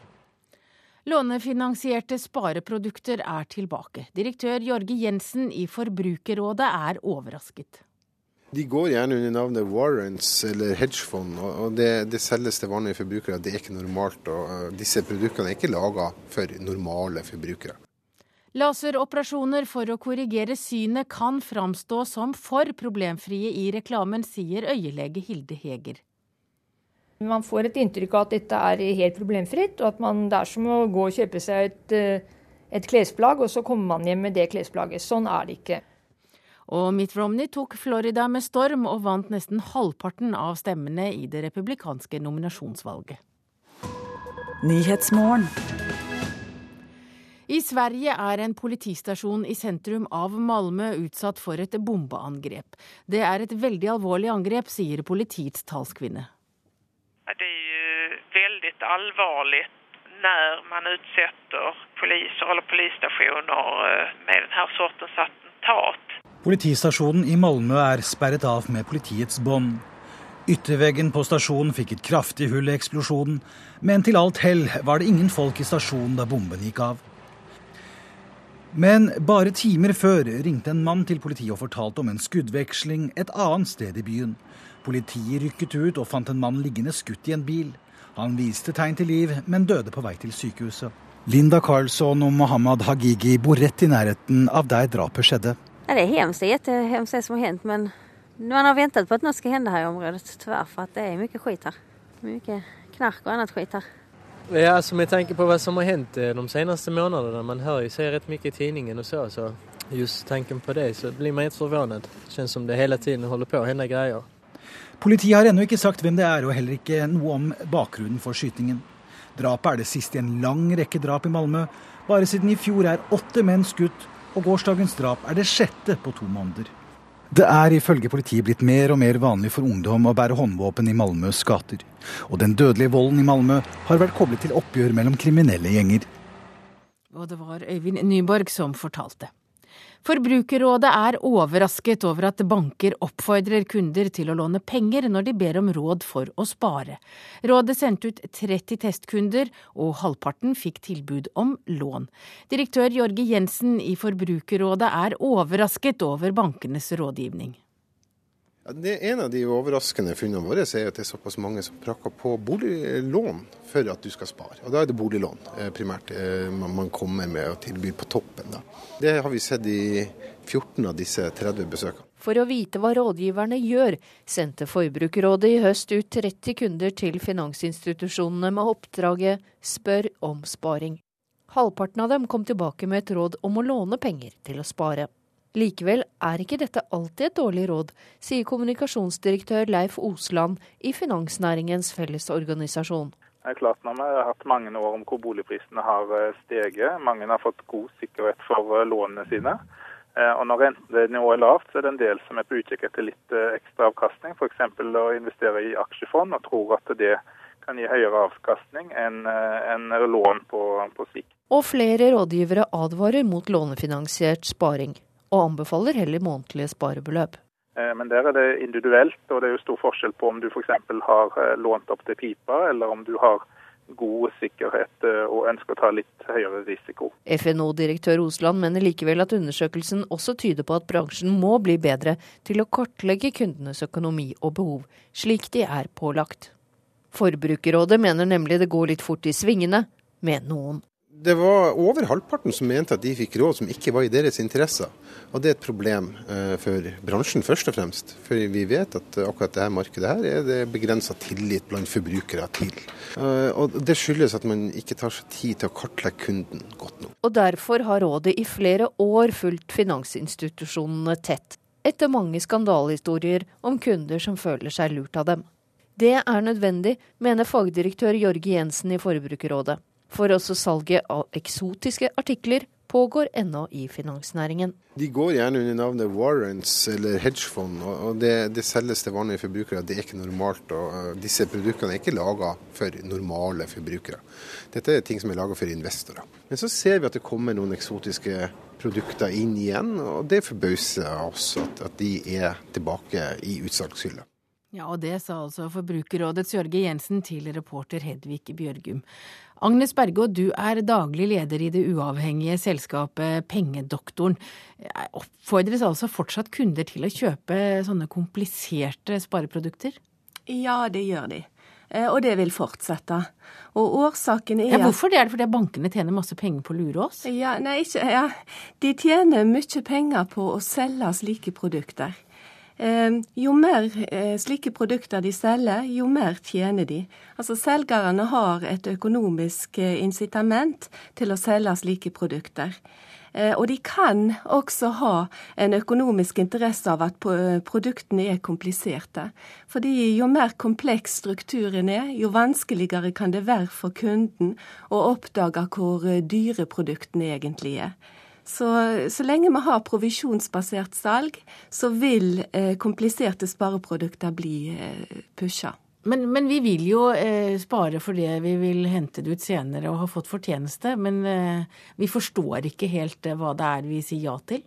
Lånefinansierte spareprodukter er tilbake. Direktør Jorge Jensen i Forbrukerrådet er overrasket. De går gjerne under navnet warrants eller hedgefond, og det, det selges til vanlige forbrukere. Det er ikke normalt. og Disse produktene er ikke laga for normale forbrukere. Laseroperasjoner for å korrigere synet kan framstå som for problemfrie i reklamen, sier øyelege Hilde Heger. Man får et inntrykk av at dette er helt problemfritt, og at man, det er som å gå og kjøpe seg et, et klesplagg, og så kommer man hjem med det klesplagget. Sånn er det ikke. Og Mitt Romney tok Florida med storm og vant nesten halvparten av stemmene i det republikanske nominasjonsvalget. I Sverige er en politistasjon i sentrum av Malmö utsatt for et bombeangrep. Det er et veldig alvorlig angrep, sier politiets talskvinne. Det er jo veldig alvorlig når man utsetter poliser eller politistasjoner med denne sortens attentat. Politistasjonen i Malmö er sperret av med politiets bånd. Ytterveggen på stasjonen fikk et kraftig hull i eksplosjonen, men til alt hell var det ingen folk i stasjonen da bomben gikk av. Men bare timer før ringte en mann til politiet og fortalte om en skuddveksling et annet sted i byen. Politiet rykket ut og fant en mann liggende skutt i en bil. Han viste tegn til liv, men døde på vei til sykehuset. Linda Karlsson og Mohammed Hagigi bor rett i nærheten av der drapet skjedde. Ja, det er hemskt. Det er jättehemskt det som har hendt. Men man har ventet på at något skal hende her i området, tyvärr. For att det er mye skit her. Mye knark og annet skit her. Ja, alltså med tanke på vad som har hänt de senaste månaderna, man hör ju sig rätt mycket i tidningen och så, så just tanken på det så blir man inte förvånad. Det känns som det hela tiden håller på att hända grejer. Politiet har ennå ikke sagt hvem det er, og heller ikke noe om bakgrunnen for skytingen. Drapet er det siste i en lang rekke drap i Malmö. Bare siden i fjor er åtte menn skutt, og gårsdagens drap er det sjette på to måneder. Det er ifølge politiet blitt mer og mer vanlig for ungdom å bære håndvåpen i Malmøs gater. Og den dødelige volden i Malmø har vært koblet til oppgjør mellom kriminelle gjenger. Og det var Øyvind Nyborg som fortalte. Forbrukerrådet er overrasket over at banker oppfordrer kunder til å låne penger når de ber om råd for å spare. Rådet sendte ut 30 testkunder, og halvparten fikk tilbud om lån. Direktør Jorge Jensen i Forbrukerrådet er overrasket over bankenes rådgivning. Det En av de overraskende funnene våre er at det er såpass mange som prakker på boliglån for at du skal spare. Og Da er det boliglån primært man kommer med og tilbyr på toppen. Da. Det har vi sett i 14 av disse 30 besøkene. For å vite hva rådgiverne gjør, sendte Forbrukerrådet i høst ut 30 kunder til finansinstitusjonene med oppdraget Spør om sparing. Halvparten av dem kom tilbake med et råd om å låne penger til å spare. Likevel er ikke dette alltid et dårlig råd, sier kommunikasjonsdirektør Leif Osland i Finansnæringens Fellesorganisasjon. Det er klart Når vi har hatt mange år om hvor boligprisene har steget, mange har fått god sikkerhet for lånene sine. Og Når rentenivået er lavt, så er det en del som er på utkikk etter litt ekstra avkastning. F.eks. å investere i aksjefond og tror at det kan gi høyere avkastning enn en lån på, på sikt. Og flere rådgivere advarer mot lånefinansiert sparing og anbefaler heller månedlige sparebeløp. Eh, Men der er det individuelt, og det er jo stor forskjell på om du f.eks. har eh, lånt opp til pipa, eller om du har god sikkerhet eh, og ønsker å ta litt høyere risiko. FNO-direktør Osland mener likevel at undersøkelsen også tyder på at bransjen må bli bedre til å kartlegge kundenes økonomi og behov, slik de er pålagt. Forbrukerrådet mener nemlig det går litt fort i svingene med noen. Det var over halvparten som mente at de fikk råd som ikke var i deres interesser. Og det er et problem eh, for bransjen, først og fremst. For vi vet at akkurat dette markedet her er det begrensa tillit blant forbrukere til. Eh, og det skyldes at man ikke tar seg tid til å kartlegge kunden godt nok. Og derfor har rådet i flere år fulgt finansinstitusjonene tett, etter mange skandalehistorier om kunder som føler seg lurt av dem. Det er nødvendig, mener fagdirektør Jorge Jensen i Forbrukerrådet. For også salget av eksotiske artikler pågår ennå i finansnæringen. De går gjerne under navnet warrants eller hedgefond, og det, det selges til vanlige forbrukere. Det er ikke normalt. og Disse produktene er ikke laga for normale forbrukere. Dette er ting som er laga for investorer. Men så ser vi at det kommer noen eksotiske produkter inn igjen, og det forbauser oss at, at de er tilbake i utsalgshylla. Ja, og det sa altså Forbrukerrådets Jørge Jensen til reporter Hedvig Bjørgum. Agnes Bergå, du er daglig leder i det uavhengige selskapet Pengedoktoren. Oppfordres altså fortsatt kunder til å kjøpe sånne kompliserte spareprodukter? Ja, det gjør de. Eh, Og det vil fortsette. Og årsaken er Ja, hvorfor det? Er det fordi bankene tjener masse penger på å lure oss? Ja, nei, ikke, ja. De tjener mye penger på å selge slike produkter. Eh, jo mer eh, slike produkter de selger, jo mer tjener de. Altså Selgerne har et økonomisk eh, incitament til å selge slike produkter. Og de kan også ha en økonomisk interesse av at produktene er kompliserte. Fordi jo mer kompleks strukturen er, jo vanskeligere kan det være for kunden å oppdage hvor dyre produktene egentlig er. Så, så lenge vi har provisjonsbasert salg, så vil eh, kompliserte spareprodukter bli eh, pusha. Men, men vi vil jo eh, spare for det vi vil hente det ut senere og ha fått fortjeneste. Men eh, vi forstår ikke helt eh, hva det er vi sier ja til.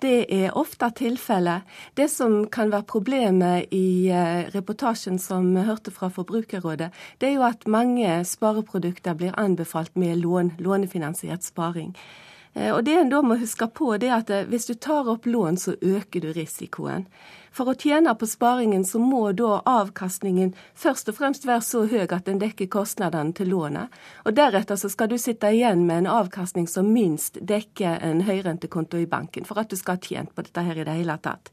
Det er ofte tilfellet. Det som kan være problemet i eh, reportasjen som vi hørte fra Forbrukerrådet, det er jo at mange spareprodukter blir anbefalt med lån, lånefinansiert sparing. Eh, Og det en da må huske på, det er at eh, hvis du tar opp lån, så øker du risikoen. For å tjene på sparingen, så må da avkastningen først og fremst være så høy at den dekker kostnadene til lånet. Og deretter så skal du sitte igjen med en avkastning som minst dekker en høyrentekonto i banken, for at du skal ha tjent på dette her i det hele tatt.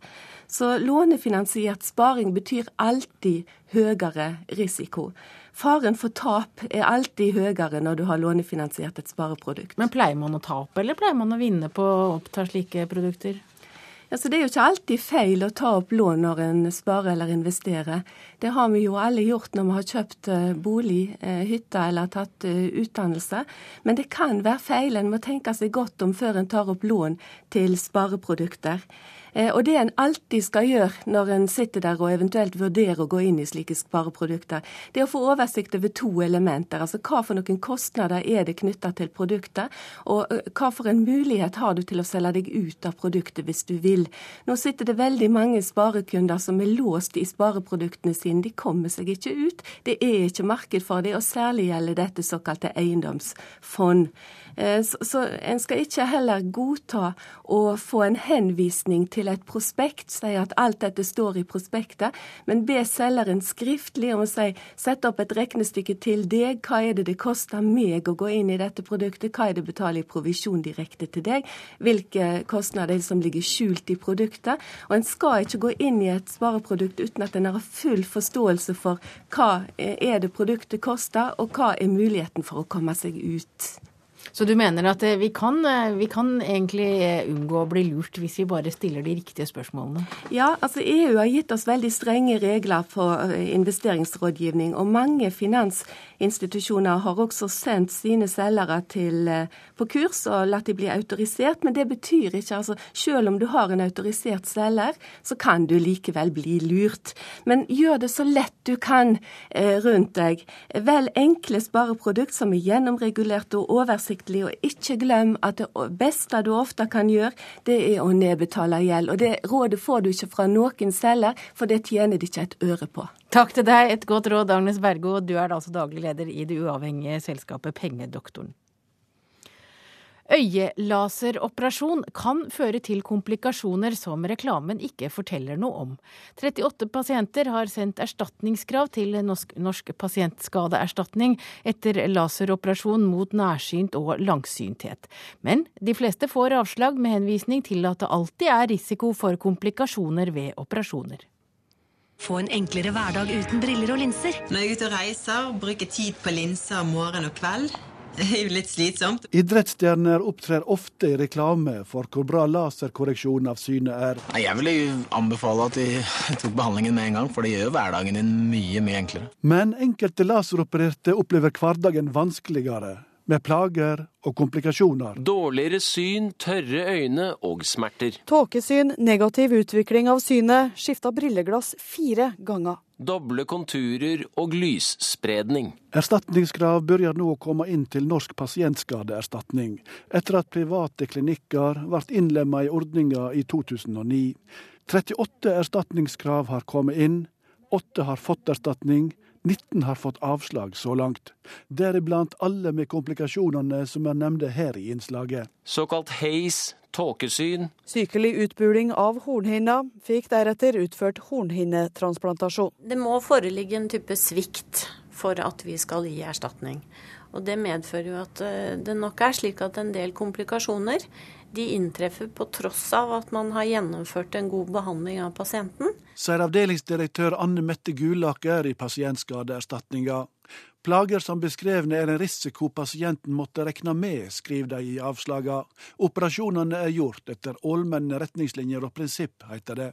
Så lånefinansiert sparing betyr alltid høyere risiko. Faren for tap er alltid høyere når du har lånefinansiert et spareprodukt. Men pleier man å tape, eller pleier man å vinne på å oppta slike produkter? Ja, så Det er jo ikke alltid feil å ta opp lån når en sparer eller investerer. Det har vi jo alle gjort når vi har kjøpt eh, bolig, eh, hytte eller tatt eh, utdannelse. Men det kan være feil. En må tenke seg godt om før en tar opp lån til spareprodukter. Eh, Og det en alltid skal gjøre når en sitter der og eventuelt vurderer å gå inn i slike spareprodukter, det er å få oversikt over to elementer. Altså hva for noen kostnader er det knytta til produktet, og hva for en mulighet har du til å selge deg ut av produktet hvis du vil. Nå sitter det veldig mange sparekunder som er låst i spareproduktene sine. De kommer seg ikke ut. Det er ikke marked for dem, og særlig gjelder dette såkalte eiendomsfond. Eh, Så, en skal ikke heller godta å få en henvisning til et prospekt, si at alt dette står i prospektet, men be selgeren skriftlig om å si sett opp et regnestykke til deg, hva er det det koster meg å gå inn i dette produktet, hva er det betaler i provisjon direkte til deg, hvilke kostnader er som ligger skjult i produktet. Og en skal ikke gå inn i et spareprodukt uten at en har full forståelse for hva er det produktet koster, og hva er muligheten for å komme seg ut. Så du mener at eh, vi kan, eh, vi kan egentlig eh, unngå å bli lurt hvis vi bare stiller de riktige spørsmålene? Ja, altså EU har gitt oss veldig strenge regler for investeringsrådgivning, og mange finansinstitusjoner har også sendt sine selgere til, på kurs og latt de bli autorisert, men det betyr ikke altså Selv om du har en autorisert selger, så kan du likevel bli lurt. Men gjør det så lett du kan rundt deg. Vel enkle spareprodukt som er gjennomregulerte og oversiktlige oversiktlig. Og ikke glem at det beste du ofte kan gjøre, det er å nedbetale gjeld. Og det rådet får du ikke fra noen selger, for det tjener de ikke et øre på. Takk til deg. Et godt råd, Agnes Bergo. Du er altså daglig leder i det uavhengige selskapet Pengedoktoren. Øyelaseroperasjon kan føre til komplikasjoner som reklamen ikke forteller noe om. 38 pasienter har sendt erstatningskrav til Norsk, Norsk pasientskadeerstatning etter laseroperasjon mot nærsynt og langsynthet. Men de fleste får avslag med henvisning til at det alltid er risiko for komplikasjoner ved operasjoner. Få en enklere hverdag uten briller og linser. Når jeg er ute og reiser, bruker tid på linser morgen og kveld. Det er jo litt slitsomt. Idrettsstjerner opptrer ofte i reklame for hvor bra laserkorreksjon av synet er. Jeg vil jo anbefale at de tok behandlingen med en gang, for det gjør jo hverdagen din mye, mye enklere. Men enkelte laseropererte opplever hverdagen vanskeligere, med plager og komplikasjoner. Dårligere syn, tørre øyne og smerter. Tåkesyn, negativ utvikling av synet, skifta brilleglass fire ganger. Doble konturer og lysspredning. Erstatningskrav begynner nå å komme inn til Norsk pasientskadeerstatning, etter at private klinikker ble innlemma i ordninga i 2009. 38 erstatningskrav har kommet inn, åtte har fått erstatning, 19 har fått avslag så langt, deriblant alle med komplikasjonene som er nevnte her i innslaget. Såkalt heis, tåkesyn. Sykelig utbuling av hornhinna fikk deretter utført hornhinnetransplantasjon. Det må foreligge en type svikt for at vi skal gi erstatning. Og Det medfører jo at eh, det nok er slik at en del komplikasjoner de inntreffer på tross av at man har gjennomført en god behandling av pasienten. Sier avdelingsdirektør Anne Mette Gulaker i Pasientskadeerstatninga. Plager som beskrevne er en risiko pasienten måtte regne med, skriver de i avslaga. Operasjonene er gjort etter allmenne retningslinjer og prinsipp, heter det.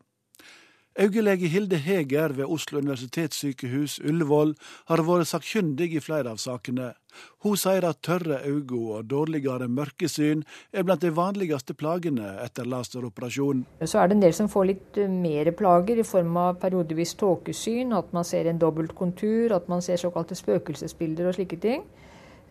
Øyelege Hilde Heger ved Oslo universitetssykehus Ullevål har vært sakkyndig i flere av sakene. Hun sier at tørre øyne og dårligere mørkesyn er blant de vanligste plagene etter laseroperasjon. Så er det en del som får litt eh, mer plager i form av periodevis tåkesyn, at man ser en dobbelt kontur, at man ser såkalte spøkelsesbilder og slike ting.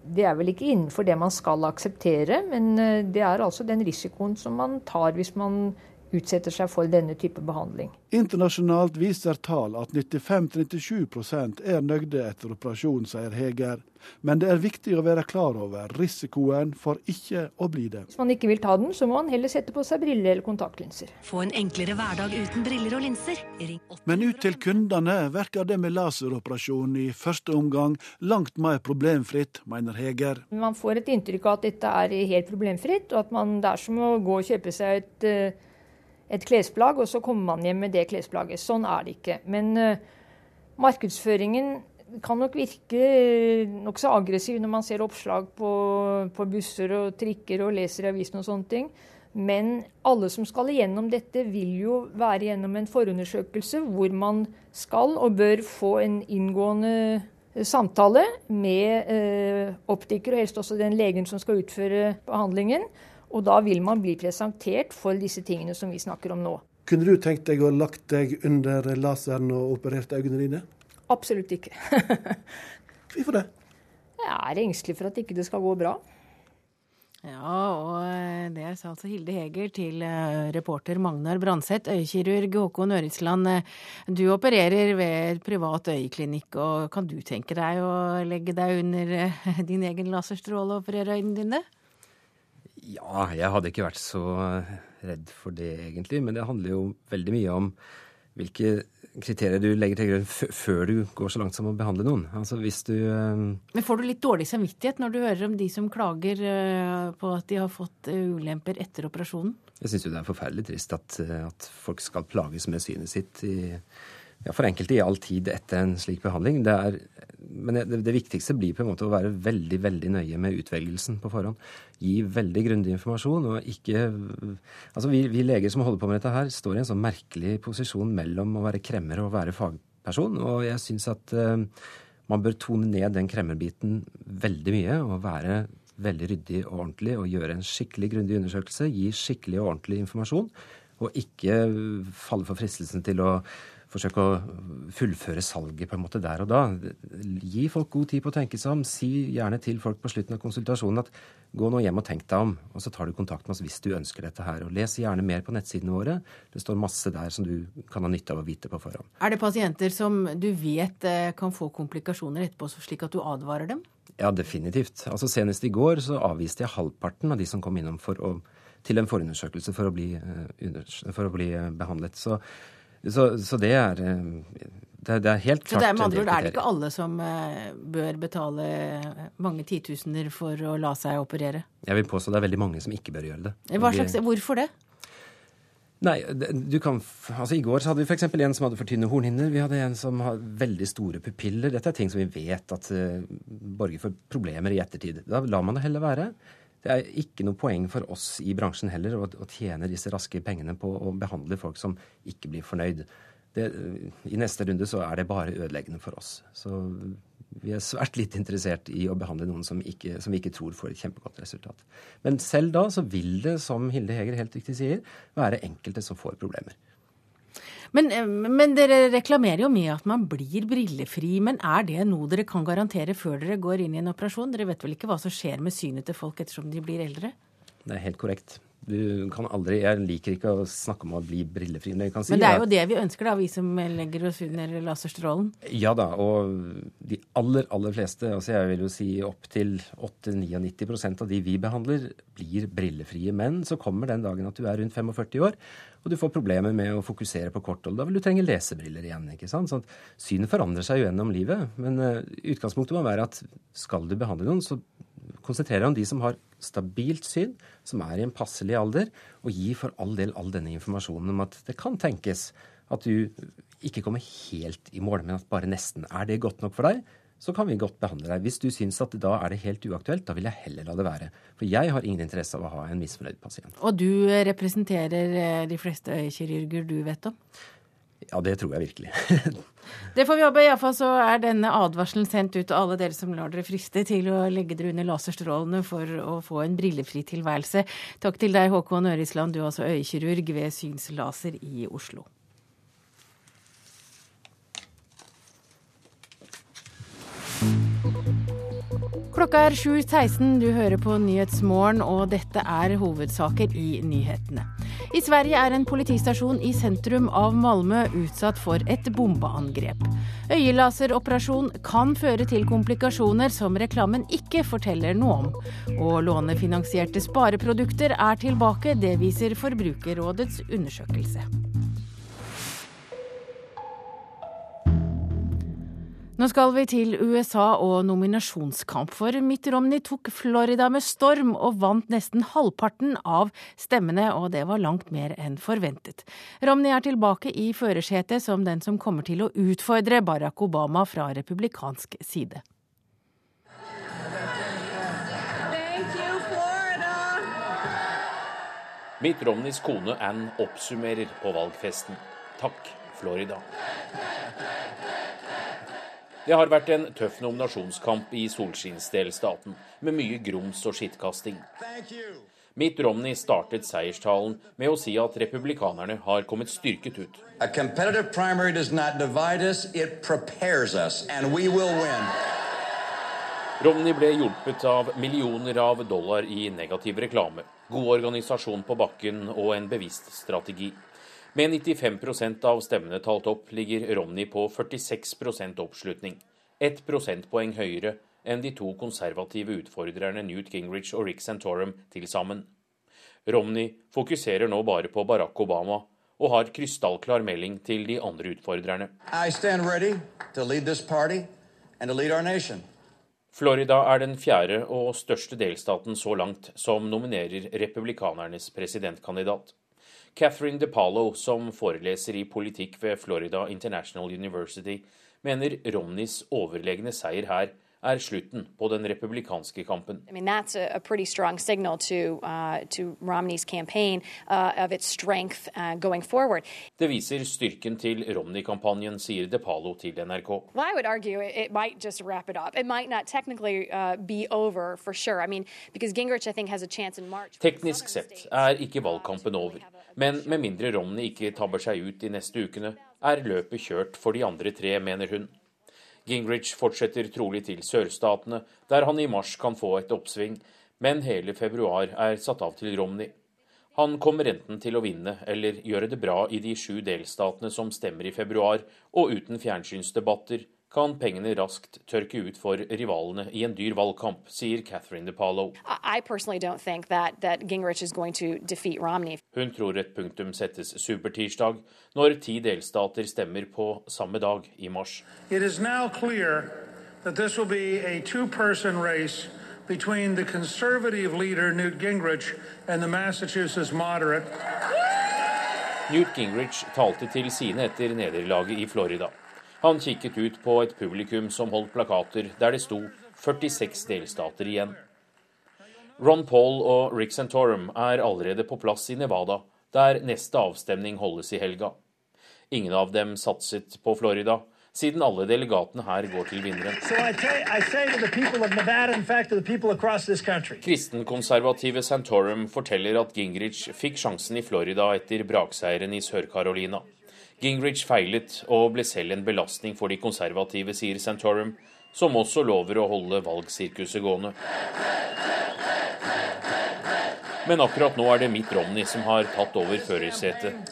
Det er vel ikke innenfor det man skal akseptere, men eh, det er altså den risikoen som man tar hvis man utsetter seg for denne type behandling. Internasjonalt viser tall at 95-97% er nøyde etter operasjon, sier Heger. Men det er viktig å være klar over risikoen for ikke å bli det. Hvis man ikke vil ta den, så må man heller sette på seg briller eller kontaktlinser. Få en enklere hverdag uten briller og linser. Ring 8. Men ut til kundene virker det med laseroperasjon i første omgang langt mer problemfritt, mener Heger. Man får et inntrykk av at dette er helt problemfritt, og at man, det er som å gå og kjøpe seg et uh, et klesplagg, og så kommer man hjem med det klesplagget. Sånn er det ikke. Men uh, markedsføringen kan nok virke uh, nokså aggressiv når man ser oppslag på, på, busser og trikker og leser i avisen og sånne ting. Men alle som skal igjennom dette, vil jo være gjennom en forundersøkelse hvor man skal og bør få en inngående eh, samtale med eh, optiker, og helst også den legen som skal utføre behandlingen. Og da vil man bli presentert for disse tingene som vi snakker om nå. Kunne du tenkt deg å lagt deg under laseren og operert øynene dine? Absolutt ikke. Hvorfor det? Jeg er engstelig for at ikke det skal gå bra. Ja, og eh, det sa altså Hilde Heger til eh, reporter Magnar Branseth, øyekirurg Håkon Øritsland. Eh, du opererer ved privat øyeklinikk, og kan du tenke deg å legge deg under din egen laserstråle og operere øynene dine? Ja, jeg hadde ikke vært så redd for det, egentlig. Men det handler jo veldig mye om hvilke kriterier du legger til grunn før du går så langt som å behandle noen. Altså hvis du uh... Men får du litt dårlig samvittighet når du hører om de som klager uh, på at de har fått ulemper etter operasjonen? Jeg syns jo det er forferdelig trist at, at, folk skal plages med synet sitt i ja, for enkelte i all tid etter en slik behandling. Det er, men det, det, viktigste blir på en måte å være veldig veldig nøye med utvelgelsen på forhånd. Gi veldig grundig informasjon og ikke Altså, vi, vi, leger som holder på med dette her, står i en sånn merkelig posisjon mellom å være kremmer og å være fagperson. Og jeg syns at uh, man bør tone ned den kremmerbiten veldig mye og være veldig ryddig og ordentlig og gjøre en skikkelig grundig undersøkelse. Gi skikkelig og ordentlig informasjon. Og ikke falle for fristelsen til å forsøke å fullføre salget på en måte der og da. Gi folk god tid på å tenke seg om. Si gjerne til folk på slutten av konsultasjonen at gå nå hjem og tenk deg om, og så tar du kontakt med oss hvis du ønsker dette her. Og les gjerne mer på nettsidene våre. Det står masse der som du kan ha nytte av å vite på forhånd. Er det pasienter som du vet eh, kan få komplikasjoner etterpå, slik at du advarer dem? Ja, definitivt. Altså Senest i går så avviste jeg halvparten av de som kom innom for å, til en forundersøkelse for å bli, eh, for å bli eh, behandlet. Så så, så det, er, eh, det, det er helt klart Så det er med andre ord er det ikke alle som eh, bør betale mange titusener for å la seg operere? Jeg vil påstå det er veldig mange som ikke bør gjøre det. Slags, hvorfor det? Nei, du kan, altså I går så hadde vi f.eks. en som hadde for tynne hornhinner. Vi hadde en som har veldig store pupiller. Dette er ting som vi vet at borger for problemer i ettertid. Da lar man det heller være. Det er ikke noe poeng for oss i bransjen heller å, å tjene disse raske pengene på å behandle folk som ikke blir fornøyd. Det, I neste runde så er det bare ødeleggende for oss. Så vi er svært litt interessert i å behandle noen som, ikke, som vi ikke tror får et kjempegodt resultat. Men selv da så vil det, som Hilde Heger helt riktig sier, være enkelte som får problemer. Men, eh, men, dere reklamerer jo med at man blir brillefri. Men er det noe dere kan garantere før dere går inn i en operasjon? Dere vet vel ikke hva som skjer med synet til folk ettersom de blir eldre? Det er helt korrekt. Du kan aldri, Jeg liker ikke å snakke om å bli brillefri. Men, si men det er jo det vi ønsker, da, vi som legger oss under laserstrålen? Ja da, og de aller, aller fleste, altså jeg vil jo si opptil 8-99% av de vi behandler, blir brillefrie. Men så kommer den dagen at du er rundt 45 år, og du får problemer med å fokusere på korthold. Da vil du trenge lesebriller igjen. ikke sant? Sånn at Synet forandrer seg jo gjennom livet. Men uh, utgangspunktet må være at skal du behandle noen, så konsentrer deg om de som har stabilt syn, som er i en passelig alder, og gi for all del all denne informasjonen om at det kan tenkes at du ikke kommer helt i mål, men at bare nesten. Er det godt nok for deg? så kan vi godt behandle deg. Hvis du syns at da er det helt uaktuelt, da vil jeg heller la det være. For jeg har ingen interesse av å ha en misfornøyd pasient. Og du representerer eh, de fleste øyekirurger du vet om? Ja, det tror jeg virkelig. det får vi håpe. Iallfall så er denne advarselen sendt ut til alle dere som lar dere friste til å legge dere under laserstrålene for å få en brillefri tilværelse. Takk til deg, Håkon Ørisland, du er altså øyekirurg ved Synslaser i Oslo. Klokka er 7.16, du hører på Nyhetsmorgen, og dette er hovedsaker i nyhetene. I Sverige er en politistasjon i sentrum av Malmö utsatt for et bombeangrep. Øyelaseroperasjon kan føre til komplikasjoner som reklamen ikke forteller noe om. Og lånefinansierte spareprodukter er tilbake, det viser Forbrukerrådets undersøkelse. Nå skal vi til USA og nominasjonskamp, for Mitt Romney tok Florida med storm og vant nesten halvparten av stemmene, og det var langt mer enn forventet. Romney er tilbake i førersetet som den som kommer til å utfordre Barack Obama fra republikansk side. Mitt Romneys kone Ann oppsummerer på valgfesten. Takk, Florida. Det har vært en tøff nominasjonskamp i solskinnsdelstaten, med mye grums og skittkasting. Mitt Romney startet seierstalen med å si at republikanerne har kommet styrket ut. Romney ble hjulpet av millioner av dollar i negativ reklame, god organisasjon på bakken og en bevisst strategi. Med 95% av stemmene talt opp ligger Romney på 46% oppslutning. Ett prosentpoeng høyere enn de to konservative utfordrerne Newt Gingrich og Rick Santorum til sammen. Romney fokuserer nå bare på Barack Obama og har krystallklar melding til de andre utfordrerne. Florida er den fjerde og største delstaten så langt som nominerer republikanernes presidentkandidat. Catherine DePalo, som foreleser i politikk ved Florida International University, mener Romneys overlegne seier her er slutten på den republikanske kampen. I mean, that's a, a pretty strong signal to, uh, to Romney's campaign uh, of its strength uh, going forward. Det viser styrken til Romney-kampanjen, sier DePalo til NRK. Well, I would argue it, it might just wrap it up. It might not technically uh, be over for sure. I mean, because Gingrich, I think, has a chance in March. Teknisk sett er ikke valgkampen over. Men med mindre Romney ikke tabber seg ut de neste ukene, er løpet kjørt for de andre tre, mener hun. Gingrich fortsetter trolig til sørstatene, der han i mars kan få et oppsving, men hele februar er satt av til Romney. Han kommer enten til å vinne eller gjøre det bra i de sju delstatene som stemmer i februar, og uten fjernsynsdebatter kan pengene raskt tørke ut for rivalene i en dyr valgkamp, sier Catherine DePalo. That, that Hun tror et punktum settes supertirsdag, når ti delstater stemmer på samme dag i mars. between the conservative leader Newt Gingrich and the Massachusetts moderate. Newt Gingrich talte til sine etter nederlaget i Florida. Han kikket ut på et publikum som holdt plakater der det sto 46 delstater igjen. Ron Paul og Rick Santorum er allerede på plass i Nevada, der neste avstemning holdes i helga. Ingen av dem satset på Florida, siden alle delegatene her går til vinneren. Kristenkonservative Santorum forteller at Gingrich fikk sjansen i Florida etter brakseieren i Sør-Carolina. Gingrich feilet og ble selv en belastning for de konservative, sier Santorum, som også lover å holde valgsirkuset gående. Men akkurat nå er det Mitt Romney som har tatt over førersetet.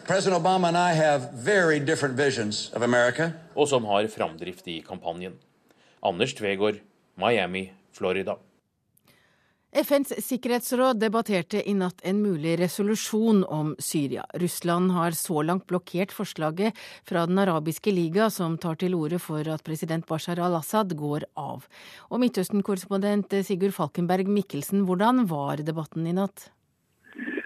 Og som har framdrift i kampanjen. Anders Tvegård, Miami, Florida. FNs sikkerhetsråd debatterte i natt en mulig resolusjon om Syria. Russland har så langt blokkert forslaget fra Den arabiske liga, som tar til orde for at president Bashar al-Assad går av. Og Midtøsten-korrespondent Sigurd Falkenberg Mikkelsen, hvordan var debatten i natt?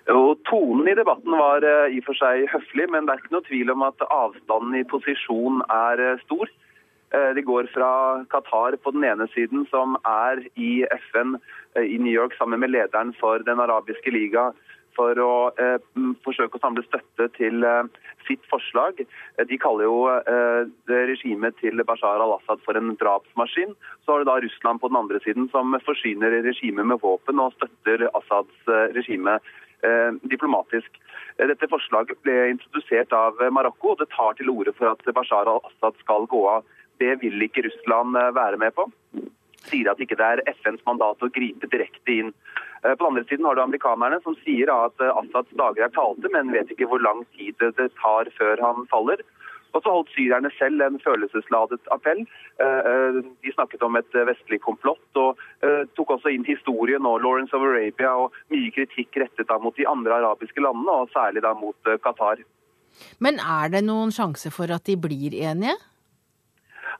Og Tonen i debatten var eh, i og for seg høflig, men det er ikke noe tvil om at avstanden i posisjon er eh, stor. Det de går fra Qatar på den ene siden, som er i FN eh, i New York sammen med lederen for Den arabiske liga, for å eh, forsøke å samle støtte til eh, sitt forslag. Eh, de kaller jo eh, regimet til Bashar al-Assad for en drapsmaskin. Så har du da Russland på den andre siden, som forsyner regimet med våpen og støtter Assads regime diplomatisk. Dette forslaget ble introdusert av Marokko, og det tar til orde for at Bashar al-Assad skal gå av det vil ikke Russland eh, være med på. Sier at ikke det er FNs mandat å gripe direkte inn. Eh, på den andre siden har du amerikanerne som sier at eh, Assads dager er talte, men vet ikke hvor lang tid det tar før han faller. Og så holdt syrerne selv en følelsesladet appell. De snakket om et vestlig komplott og tok også inn historien og Lawrence of Arabia og mye kritikk rettet da mot de andre arabiske landene, og særlig da mot Qatar. Men er det noen sjanse for at de blir enige?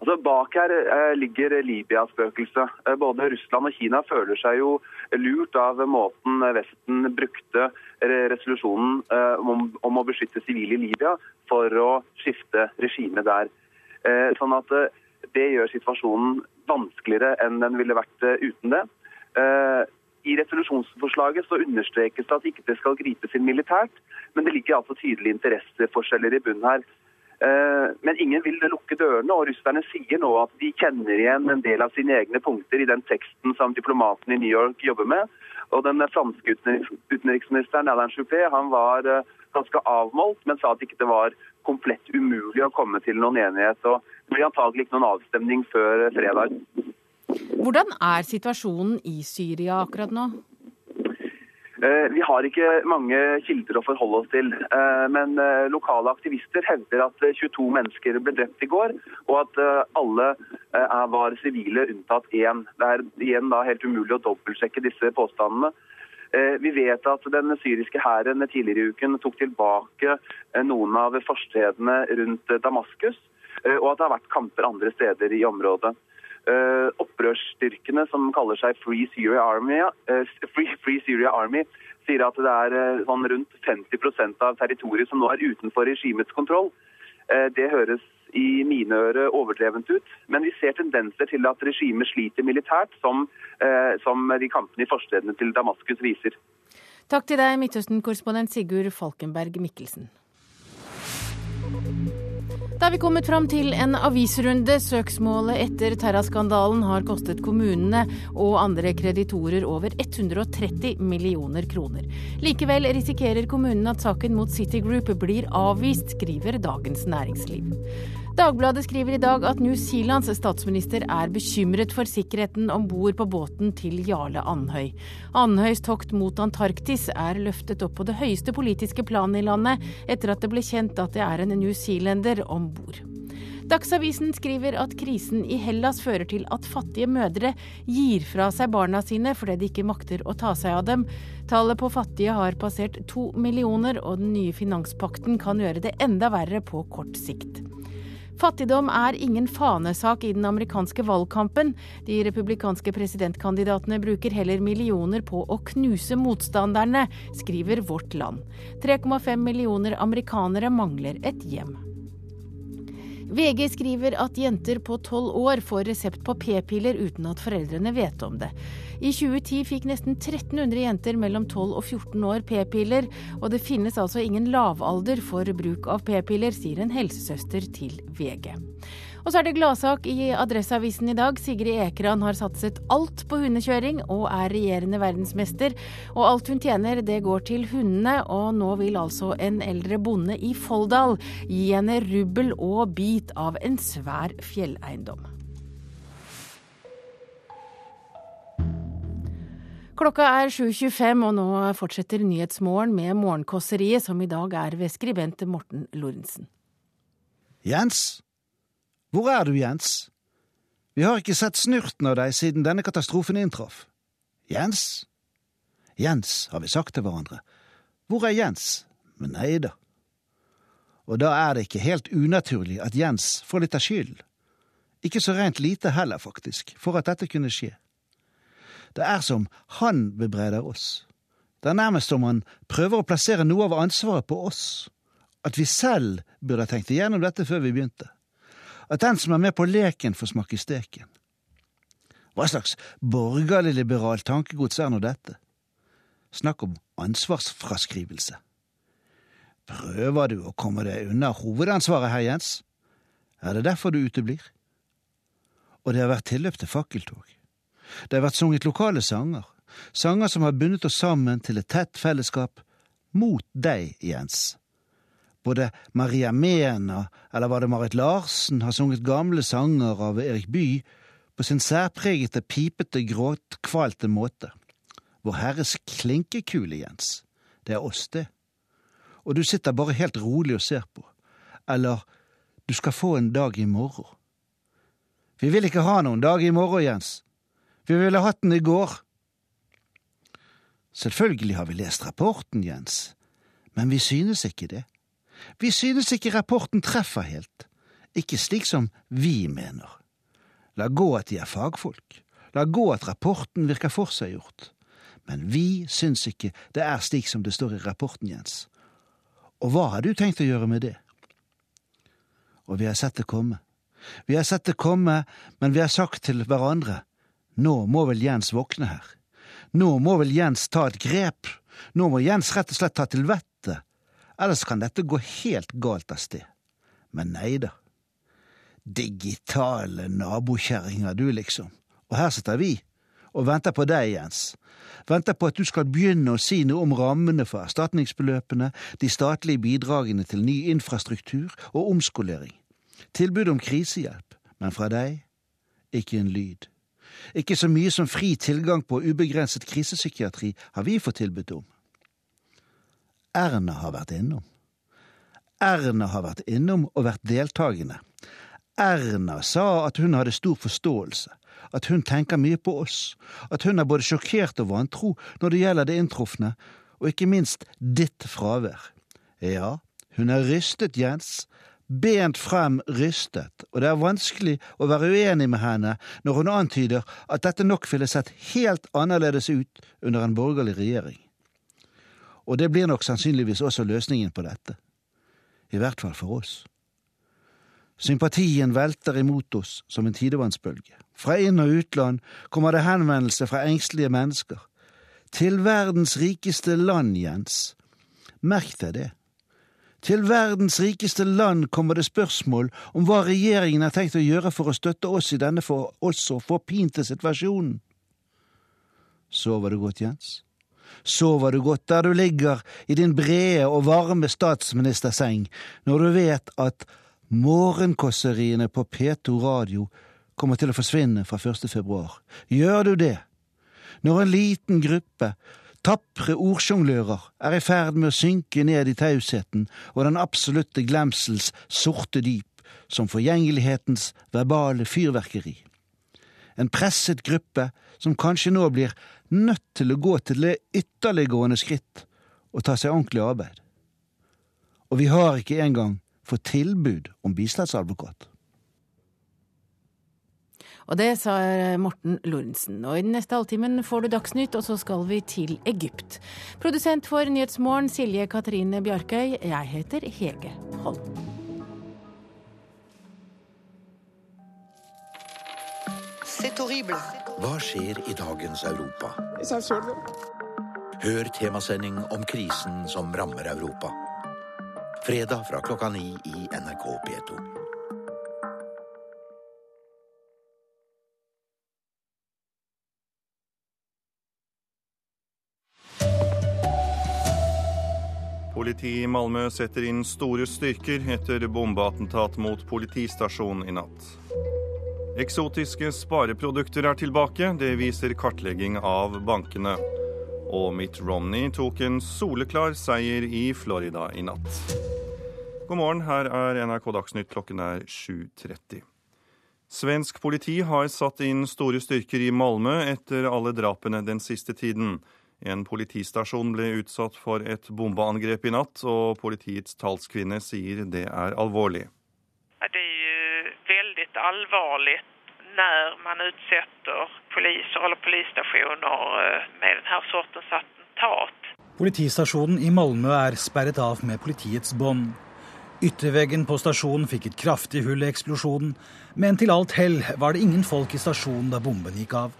Altså Bak her eh, ligger Libya-spøkelset. Eh, både Russland og Kina føler seg jo lurt av måten Vesten brukte resolusjonen eh, om, om å beskytte sivile i Libya for å skifte regime der. Sånn at det gjør situasjonen vanskeligere enn den ville vært uten det. I resolusjonsforslaget så understrekes det at ikke det skal gripes inn militært, men det ligger altså tydelige interesseforskjeller i bunnen her. Eh, men ingen vil lukke dørene, og russerne sier nå at de kjenner igjen en del av sine egne punkter i den teksten som diplomatene i New York jobber med. Og Den franske utenriksministeren Alain Juppé han var eh, ganske avmålt, men sa at ikke det var komplett umulig å komme til noen enighet. og Det blir antagelig ikke noen avstemning før fredag. Hvordan er situasjonen i Syria akkurat nå? Eh, vi har ikke mange kilder å forholde oss til, eh, men eh, lokale aktivister hevder at 22 mennesker ble drept i går, og at alle var sivile unntatt én. Det er igjen da helt umulig å dobbeltsjekke disse påstandene. Vi vet at den syriske hæren tidligere i uken tok tilbake noen av forstedene rundt Damaskus, og at det har vært kamper andre steder i området. Uh, opprørsstyrkene som kaller seg Free Syria Army, uh, Free, Free Syria Army sier at det er uh, sånn rundt 50% av territoriet som nå er utenfor regimets kontroll. det høres i mine ører overdrevent ut, men vi ser tendenser til at regimet sliter militært, som, som de kampene i forstedene til Damaskus viser. Takk til deg, Midtøsten-korrespondent Sigurd Falkenberg Mikkelsen. Da har vi kommet fram til en avisrunde. Søksmålet etter Terra-skandalen har kostet kommunene og andre kreditorer over 130 millioner kroner. Likevel risikerer kommunene at saken mot City Group blir avvist, skriver Dagens Næringsliv. Dagbladet skriver i dag at New Zealands statsminister er bekymret for sikkerheten om bord på båten til Jarle Andhøy. Andhøys tokt mot Antarktis er løftet opp på det høyeste politiske planet i landet, etter at det ble kjent at det er en newzealender om bord. Dagsavisen skriver at krisen i Hellas fører til at fattige mødre gir fra seg barna sine fordi de ikke makter å ta seg av dem. Tallet på fattige har passert to millioner, og den nye finanspakten kan gjøre det enda verre på kort sikt. Fattigdom er ingen fanesak i den amerikanske valgkampen. De republikanske presidentkandidatene bruker heller millioner på å knuse motstanderne, skriver Vårt Land. 3,5 millioner amerikanere mangler et hjem. VG skriver at jenter på tolv år får resept på p-piller uten at foreldrene vet om det. I 2010 fikk nesten 1300 jenter mellom 12 og 14 år p-piller, og det finnes altså ingen lavalder for bruk av p-piller, sier en helsesøster til VG. Og så er det gladsak i Adresseavisen i dag. Sigrid Ekran har satset alt på hundekjøring og er regjerende verdensmester. Og alt hun tjener, det går til hundene, og nå vil altså en eldre bonde i Folldal gi henne rubbel og bit av en svær fjelleiendom. Klokka er 7.25, og nå fortsetter Nyhetsmorgen med Morgenkåseriet, som i dag er ved skribent Morten Lorentzen. Jens? Hvor er du, Jens? Vi har ikke sett snurten av deg siden denne katastrofen inntraff. Jens? Jens, har vi sagt til hverandre. Hvor er Jens? Men nei da. Og da er det ikke helt unaturlig at Jens får litt av skylden. Ikke så rent lite heller, faktisk, for at dette kunne skje. Det er som han bebreder oss. Det er nærmest som han prøver å plassere noe av ansvaret på oss. At vi selv burde ha tenkt igjennom dette før vi begynte. At den som er med på leken, får smake steken. Hva slags borgerlig-liberalt tankegods er nå dette? Snakk om ansvarsfraskrivelse. Prøver du å komme deg unna hovedansvaret, herr Jens? Er det derfor du uteblir? Og det har vært tilløp til fakkeltog. Det har vært sunget lokale sanger, sanger som har bundet oss sammen til et tett fellesskap mot deg, Jens. Både Maria Mena, eller var det Marit Larsen, har sunget gamle sanger av Erik Bye på sin særpregete, pipete, gråtkvalte måte. Vår Herres klinkekule, Jens. Det er oss, det. Og du sitter bare helt rolig og ser på. Eller du skal få en dag i morgen. Vi vil ikke ha noen dag i morgen, Jens. Vi ville hatt den i går. Selvfølgelig har vi lest rapporten, Jens, men vi synes ikke det. Vi synes ikke rapporten treffer helt, ikke slik som vi mener. La gå at de er fagfolk, la gå at rapporten virker forseggjort, men vi syns ikke det er slik som det står i rapporten, Jens. Og hva har du tenkt å gjøre med det? Og vi har sett det komme. Vi har sett det komme, men vi har sagt til hverandre nå må vel Jens våkne her. Nå må vel Jens ta et grep. Nå må Jens rett og slett ta til vettet. Ellers kan dette gå helt galt av sted. Men nei da. Digitale nabokjerringer, du, liksom. Og her sitter vi og venter på deg, Jens. Venter på at du skal begynne å si noe om rammene for erstatningsbeløpene, de statlige bidragene til ny infrastruktur og omskolering. Tilbud om krisehjelp. Men fra deg ikke en lyd. Ikke så mye som fri tilgang på ubegrenset krisepsykiatri har vi fått tilbud om. Erna har vært innom. Erna har vært innom og vært deltakende. Erna sa at hun hadde stor forståelse, at hun tenker mye på oss, at hun er både sjokkert og vantro når det gjelder det inntrufne, og ikke minst ditt fravær. Ja, hun er rystet, Jens, bent frem rystet, og det er vanskelig å være uenig med henne når hun antyder at dette nok ville sett helt annerledes ut under en borgerlig regjering. Og det blir nok sannsynligvis også løsningen på dette. I hvert fall for oss. Sympatien velter imot oss som en tidevannsbølge. Fra inn- og utland kommer det henvendelser fra engstelige mennesker. Til verdens rikeste land, Jens. Merk deg det Til verdens rikeste land kommer det spørsmål om hva regjeringen har tenkt å gjøre for å støtte oss i denne for oss så forpinte situasjonen. Sover du godt, Jens? Sover du godt der du ligger i din brede og varme statsministerseng når du vet at morgenkåseriene på P2 radio kommer til å forsvinne fra 1. februar? Gjør du det? Når en liten gruppe tapre ordsjonglører er i ferd med å synke ned i tausheten og den absolutte glemsels sorte dyp som forgjengelighetens verbale fyrverkeri. En presset gruppe som kanskje nå blir nødt til å gå til det ytterliggående skritt og ta seg ordentlig arbeid. Og vi har ikke engang fått tilbud om bistandsadvokat. Og det sa Morten Lorentzen. Og i den neste halvtimen får du Dagsnytt, og så skal vi til Egypt. Produsent for Nyhetsmorgen Silje Katrine Bjarkøy. Jeg heter Hege Holm. Hva skjer i dagens Europa? Hør temasending om krisen som rammer Europa. Fredag fra klokka ni i NRK P2. Politiet i Malmö setter inn store styrker etter bombeattentat mot politistasjonen i natt. Eksotiske spareprodukter er tilbake, det viser kartlegging av bankene. Og Mitt Romney tok en soleklar seier i Florida i natt. God morgen, her er NRK Dagsnytt, klokken er 7.30. Svensk politi har satt inn store styrker i Malmö etter alle drapene den siste tiden. En politistasjon ble utsatt for et bombeangrep i natt, og politiets talskvinne sier det er alvorlig. Alvorlig når man utsetter poliser eller polisstationer med denne sortens attentat. Politistasjonen i Malmö er sperret av med politiets bånd. Ytterveggen på stasjonen fikk et kraftig hull i eksplosjonen, men til alt hell var det ingen folk i stasjonen da bomben gikk av.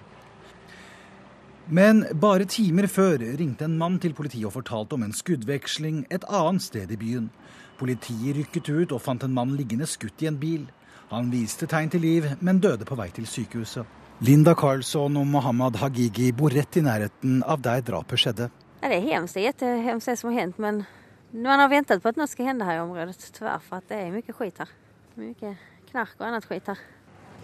Men bare timer før ringte en mann til politiet og fortalte om en skuddveksling et annet sted i byen. Politiet rykket ut og fant en mann liggende skutt i en bil. Han viste tegn til liv, men døde på vei til sykehuset. Linda Karlsson og Mohammed Hagigi bor rett i nærheten av der drapet skjedde. Ja, det er hemskt. Det er hemskt det som har hendt, men man har ventet på at noe skal hende her i området. Tyvärr, for at det er mye skit her. Mye knark og annet skit her.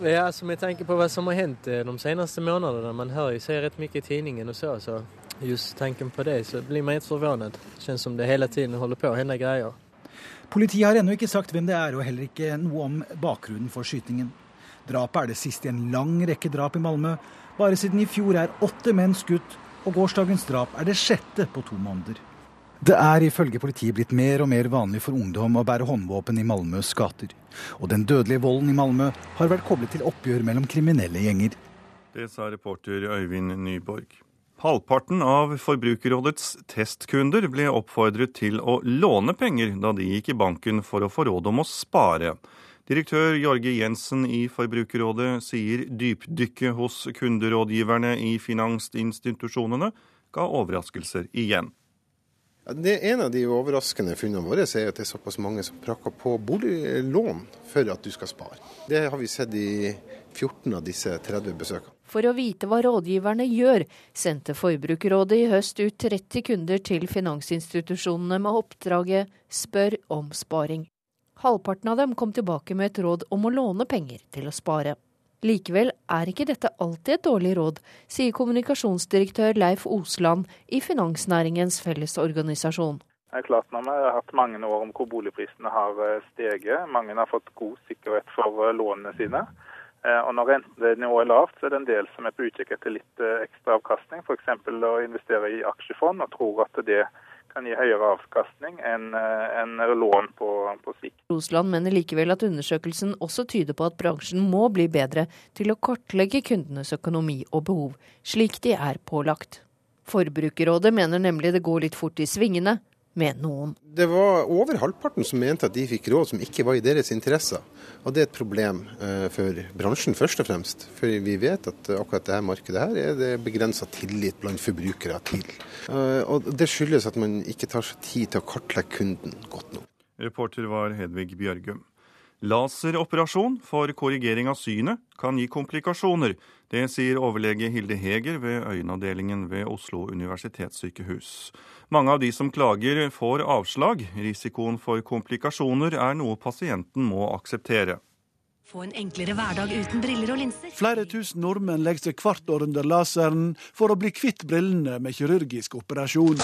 Ja, altså, med tanke på hva som har hänt eh, de seneste månedene, man hører jo sig rett mye i tidningen og så, så just tanken på det så blir man helt forvirret. Känns som det hele tiden holder på å hende grejer. Politiet har ennå ikke sagt hvem det er, og heller ikke noe om bakgrunnen for skytingen. Drapet er det siste i en lang rekke drap i Malmö. Bare siden i fjor er åtte menn skutt, og gårsdagens drap er det sjette på to måneder. Det er ifølge politiet blitt mer og mer vanlig for ungdom å bære håndvåpen i Malmøs gater. Og den dødelige volden i Malmø har vært koblet til oppgjør mellom kriminelle gjenger. Det sa reporter Øyvind Nyborg. Halvparten av Forbrukerrådets testkunder ble oppfordret til å låne penger da de gikk i banken for å få råd om å spare. Direktør Jorge Jensen i Forbrukerrådet sier dypdykket hos kunderådgiverne i finansinstitusjonene ga overraskelser igjen. Det En av de overraskende funnene våre er at det er såpass mange som prakker på boliglån for at du skal spare. Det har vi sett i 14 av disse 30 besøkene. For å vite hva rådgiverne gjør, sendte Forbrukerrådet i høst ut 30 kunder til finansinstitusjonene med oppdraget Spør om sparing. Halvparten av dem kom tilbake med et råd om å låne penger til å spare. Likevel er ikke dette alltid et dårlig råd, sier kommunikasjonsdirektør Leif Osland i Finansnæringens Fellesorganisasjon. Det er klart Man har hatt mange år om hvor boligprisene har steget, mange har fått god sikkerhet for lånene sine. Og Når rentenivået er lavt, så er det en del som er på utkikk etter litt ekstra avkastning. F.eks. å investere i aksjefond, og tror at det kan gi høyere avkastning enn en lån på, på sikt. Rosland mener likevel at undersøkelsen også tyder på at bransjen må bli bedre til å kartlegge kundenes økonomi og behov, slik de er pålagt. Forbrukerrådet mener nemlig det går litt fort i svingene med noen. Det var over halvparten som mente at de fikk råd som ikke var i deres interesser. Og det er et problem for bransjen, først og fremst. For vi vet at akkurat dette markedet her er det begrensa tillit blant forbrukere til. Og det skyldes at man ikke tar seg tid til å kartlegge kunden godt nok. Reporter var Hedvig Bjørgum. Laseroperasjon for korrigering av synet kan gi komplikasjoner. Det sier overlege Hilde Heger ved øyenavdelingen ved Oslo universitetssykehus. Mange av de som klager, får avslag. Risikoen for komplikasjoner er noe pasienten må akseptere. Få en enklere hverdag uten briller og linser. Flere tusen nordmenn legger seg hvert år under laseren for å bli kvitt brillene med kirurgisk operasjon.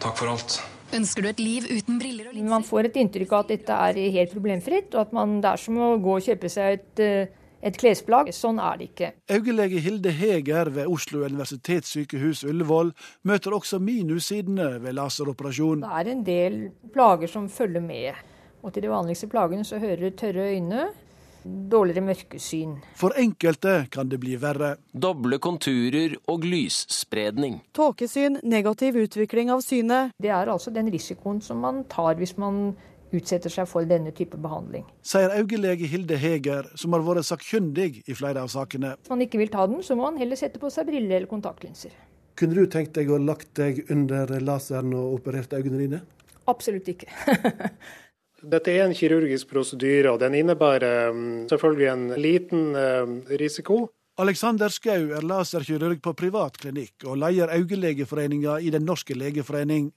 Takk for alt. Ønsker du et liv uten briller og linser? Man får et inntrykk av at dette er helt problemfritt, og at man, det er som å gå og kjøpe seg et, eh, et klesplagg. Sånn er det ikke. Øyelege Hilde Heger ved Oslo universitetssykehus Ullevål møter også minussidene ved laseroperasjon. Det er en del plager som følger med. Og til de vanligste plagene så hører tørre øyne, dårligere mørkesyn. For enkelte kan det bli verre. Doble konturer og lysspredning. Tåkesyn, negativ utvikling av synet. Det er altså den risikoen som man tar hvis man utsetter seg for denne type behandling. Sier øyelege Hilde Heger, som har vært sakkyndig i flere av sakene. Hvis man ikke vil ta den, så må man heller sette på seg briller eller kontaktlinser. Kunne du tenkt deg å lagt deg under laseren og operert øynene dine? Absolutt ikke. Dette er en kirurgisk prosedyre, og den innebærer um, selvfølgelig en liten um, risiko. Alexander Skau er laserkirurg på privat klinikk og leder Øyelegeforeninga i Den norske legeforening.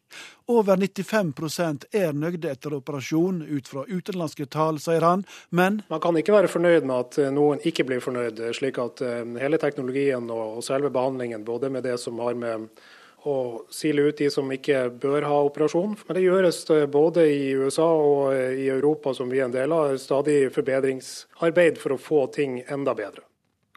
Over 95 er nøyde etter operasjon ut fra utenlandske tall, sier han, men Man kan ikke være fornøyd med at uh, noen ikke blir fornøyd, slik at um, hele teknologien og selve behandlingen, både med det som har med å sile ut de som ikke bør ha operasjon. Men det gjøres både i USA og i Europa, som vi er en del av, stadig forbedringsarbeid for å få ting enda bedre.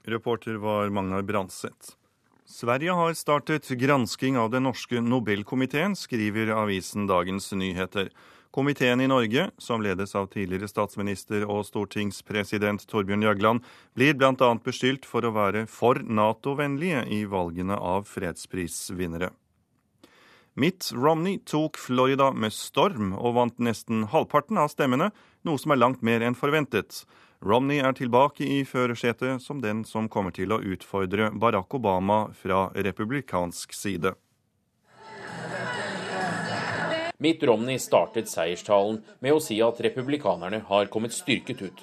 Reporter var Magnar Branseth. Sverige har startet gransking av den norske Nobelkomiteen, skriver avisen Dagens Nyheter. Komiteen i Norge, som ledes av tidligere statsminister og stortingspresident Torbjørn Jagland, blir bl.a. beskyldt for å være for Nato-vennlige i valgene av fredsprisvinnere. Mitt Romney tok Florida med storm og vant nesten halvparten av stemmene, noe som er langt mer enn forventet. Romney er tilbake i førersetet som den som kommer til å utfordre Barack Obama fra republikansk side. Mitt Romney startet seierstalen med å si at republikanerne har kommet styrket ut.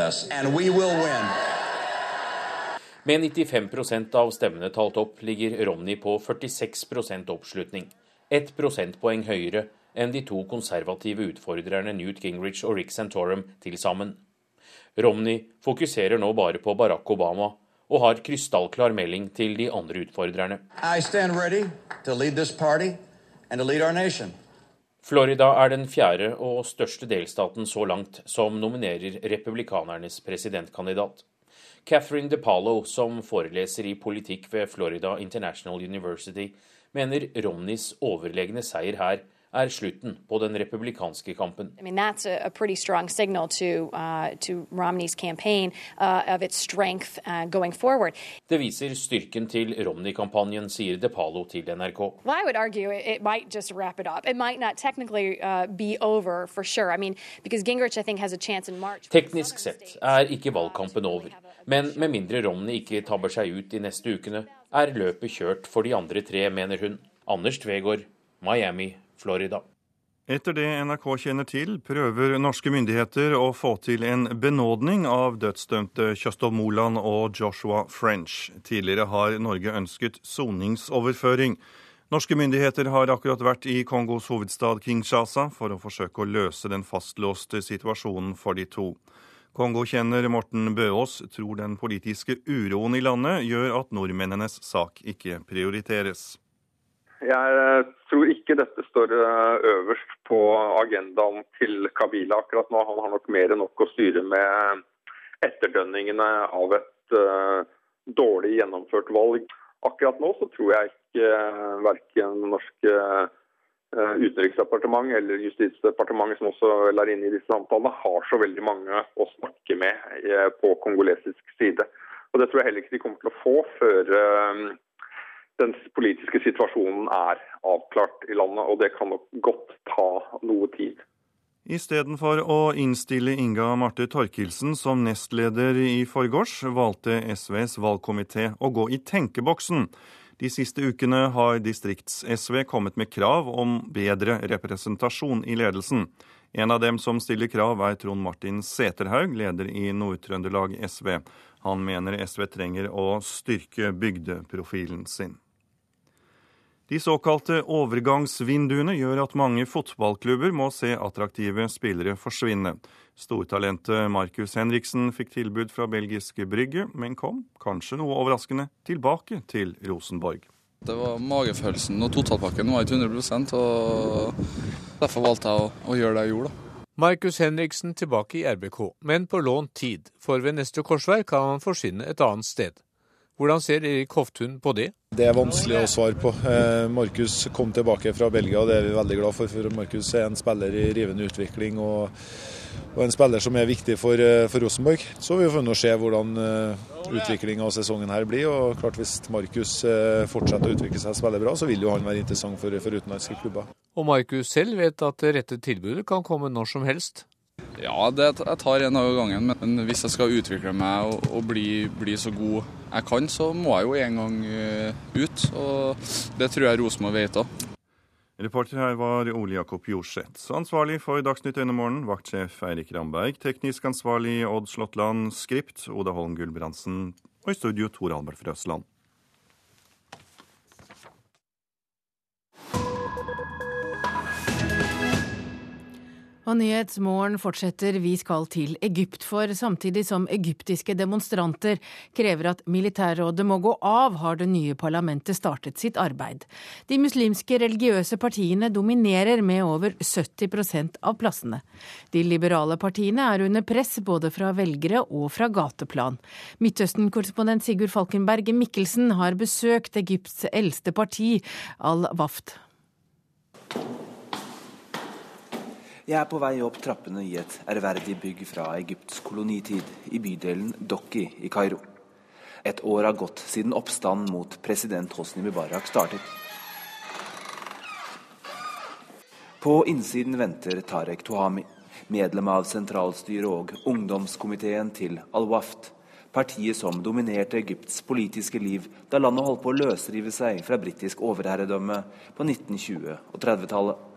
Us. Med 95 av stemmene talt opp ligger Romney på 46% oppslutning. Ett prosentpoeng høyere enn de to konservative utfordrerne Newt Gingrich og Rick Santorum til sammen. Romney fokuserer nå bare på Barack Obama og har krystallklar melding til de andre utfordrerne. Florida er den fjerde og største delstaten så langt som nominerer republikanernes presidentkandidat. Catherine DePalo, som foreleser i politikk ved Florida International University, mener Romneys overlegne seier her er slutten på den republikanske kampen. I mean, that's a, a pretty strong signal to, uh, to Romney's campaign uh, of its strength uh, going forward. Det viser styrken til Romney-kampanjen, sier DePalo til NRK. Well, I would argue it, it might just wrap it up. It might not technically uh, be over for sure. I mean, because Gingrich, I think, has a chance in March. Teknisk sett er ikke valgkampen over, men med mindre Romney ikke tabber seg ut de neste ukene, er løpet kjørt for de andre tre, mener hun. Anders Tvegård, Miami, Florida. Etter det NRK kjenner til, prøver norske myndigheter å få til en benådning av dødsdømte Kjøstov Moland og Joshua French. Tidligere har Norge ønsket soningsoverføring. Norske myndigheter har akkurat vært i Kongos hovedstad Kinshasa for å forsøke å løse den fastlåste situasjonen for de to. Kongo-kjenner Morten Bøås tror den politiske uroen i landet gjør at nordmennenes sak ikke prioriteres. Jeg tror ikke dette står øverst på agendaen til Kabila akkurat nå. Han har nok mer enn nok å styre med etterdønningene av et uh, dårlig gjennomført valg. Akkurat nå så tror jeg ikke uh, verken norske uh, utenriksdepartement eller justisdepartementet, som også er inne i disse samtalene, har så veldig mange å snakke med på kongolesisk side. Og Det tror jeg heller ikke de kommer til å få før den politiske situasjonen er avklart i landet, og det kan nok godt ta noe tid. Istedenfor å innstille Inga Marte Torkildsen som nestleder i forgårs, valgte SVs valgkomité å gå i tenkeboksen. De siste ukene har distrikts-SV kommet med krav om bedre representasjon i ledelsen. En av dem som stiller krav, er Trond Martin Seterhaug, leder i Nord-Trøndelag SV. Han mener SV trenger å styrke bygdeprofilen sin. De såkalte overgangsvinduene gjør at mange fotballklubber må se attraktive spillere forsvinne. Stortalentet Markus Henriksen fikk tilbud fra belgiske Brygge, men kom, kanskje noe overraskende, tilbake til Rosenborg. Det var magefølelsen og totalpakken var ikke 100 og derfor valgte jeg å, å gjøre det jeg gjorde. da. Markus Henriksen tilbake i RBK, men på lånt tid, for ved neste korsvei kan han forsvinne et annet sted. Hvordan ser Erik Hoftun på det? Det er vanskelig å svare på. Eh, Markus kom tilbake fra Belgia, og det er vi veldig glad for. For Markus er en spiller i rivende utvikling og, og en spiller som er viktig for, eh, for Rosenborg. Så vi får nå se hvordan uh, utviklinga av sesongen her blir. og klart Hvis Markus fortsetter å utvikle seg og spille bra, så vil jo han være interessant for, for utenlandske klubber. Og Markus selv vet at det rette tilbudet kan komme når som helst. Ja, det, jeg tar en av gangen. Men hvis jeg skal utvikle meg og, og bli, bli, så god jeg kan, så må jeg jo en gang uh, ut. Og det tror jeg Rosenborg vet òg. Reporter her var Ole Jakob Jorseth. Ansvarlig for Dagsnytt morgen, vaktsjef Eirik Ramberg. Teknisk ansvarlig Odd Slåttland. Skript Oda Holm Gulbrandsen. Og i studio Tor Albert Frøsland. Og Nyhetsmorgen fortsetter. Vi skal til Egypt, for samtidig som egyptiske demonstranter krever at militærrådet må gå av, har det nye parlamentet startet sitt arbeid. De muslimske religiøse partiene dominerer med over 70% av plassene. De liberale partiene er under press både fra velgere og fra gateplan. Midtøsten-korrespondent Sigurd Falkenberg Mikkelsen har besøkt Egypts eldste parti, Al-Waft. Jeg er på vei opp trappene i et ærverdig bygg fra Egypts kolonitid i bydelen Dokki i Kairo. Et år har gått siden oppstanden mot president Hosni Mubarak startet. På innsiden venter Tarek Tuhami, medlem av sentralstyret og ungdomskomiteen til Al-Waft, partiet som dominerte Egypts politiske liv da landet holdt på å løsrive seg fra britisk overherredømme på 1920- og 30-tallet.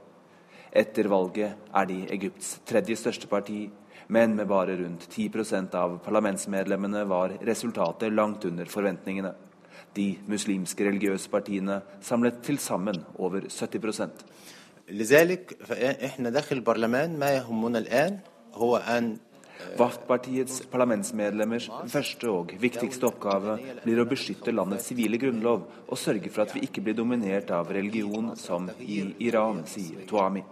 Etter valget er de Egypts tredje største parti, men med bare rundt 10% av parlamentsmedlemmene var resultatet langt under forventningene. De muslimske religiøse partiene samlet til sammen over 70% Waft-partiets parlamentsmedlemmers første og viktigste oppgave blir å beskytte landets sivile grunnlov og sørge for at vi ikke blir dominert av religion som i Iran, sier Tuami.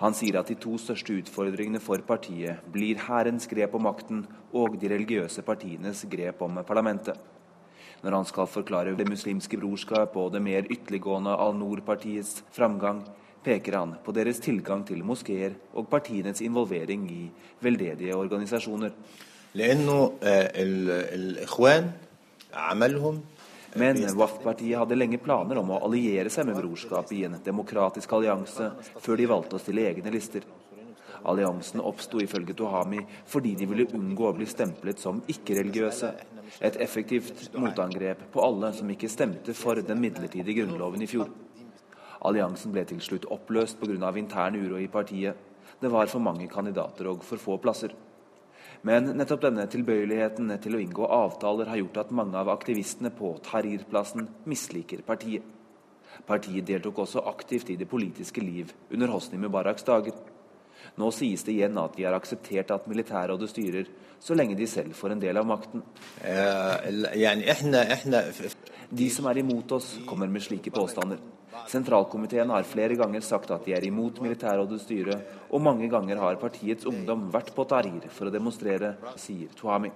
Han sier at de to største utfordringene for partiet blir hærens grep om makten og de religiøse partienes grep om parlamentet. Når han skal forklare Det muslimske brorskap og det mer ytterliggående Al-Noor-partiets framgang, peker han på deres tilgang til moskeer og partienes involvering i veldedige organisasjoner. Men Waf-partiet hadde lenge planer om å alliere seg med brorskapet i en demokratisk allianse, før de valgte å stille egne lister. Alliansen oppsto ifølge Tohami fordi de ville unngå å bli stemplet som ikke-religiøse. Et effektivt motangrep på alle som ikke stemte for den midlertidige grunnloven i fjor. Alliansen ble til slutt oppløst pga. intern uro i partiet. Det var for mange kandidater og for få plasser. Men nettopp denne tilbøyeligheten til å inngå avtaler har gjort at mange av aktivistene på Tahrir-plassen misliker partiet. Partiet deltok også aktivt i det politiske liv under Hosni Mubaraks dager. Nå sies det igjen at de har akseptert at militærrådet styrer, så lenge de selv får en del av makten. De som er imot oss, kommer med slike påstander. Sentralkomiteen har flere ganger sagt at de er imot militærrådets styre, og mange ganger har partiets ungdom vært på Tahrir for å demonstrere, sier Tuhami.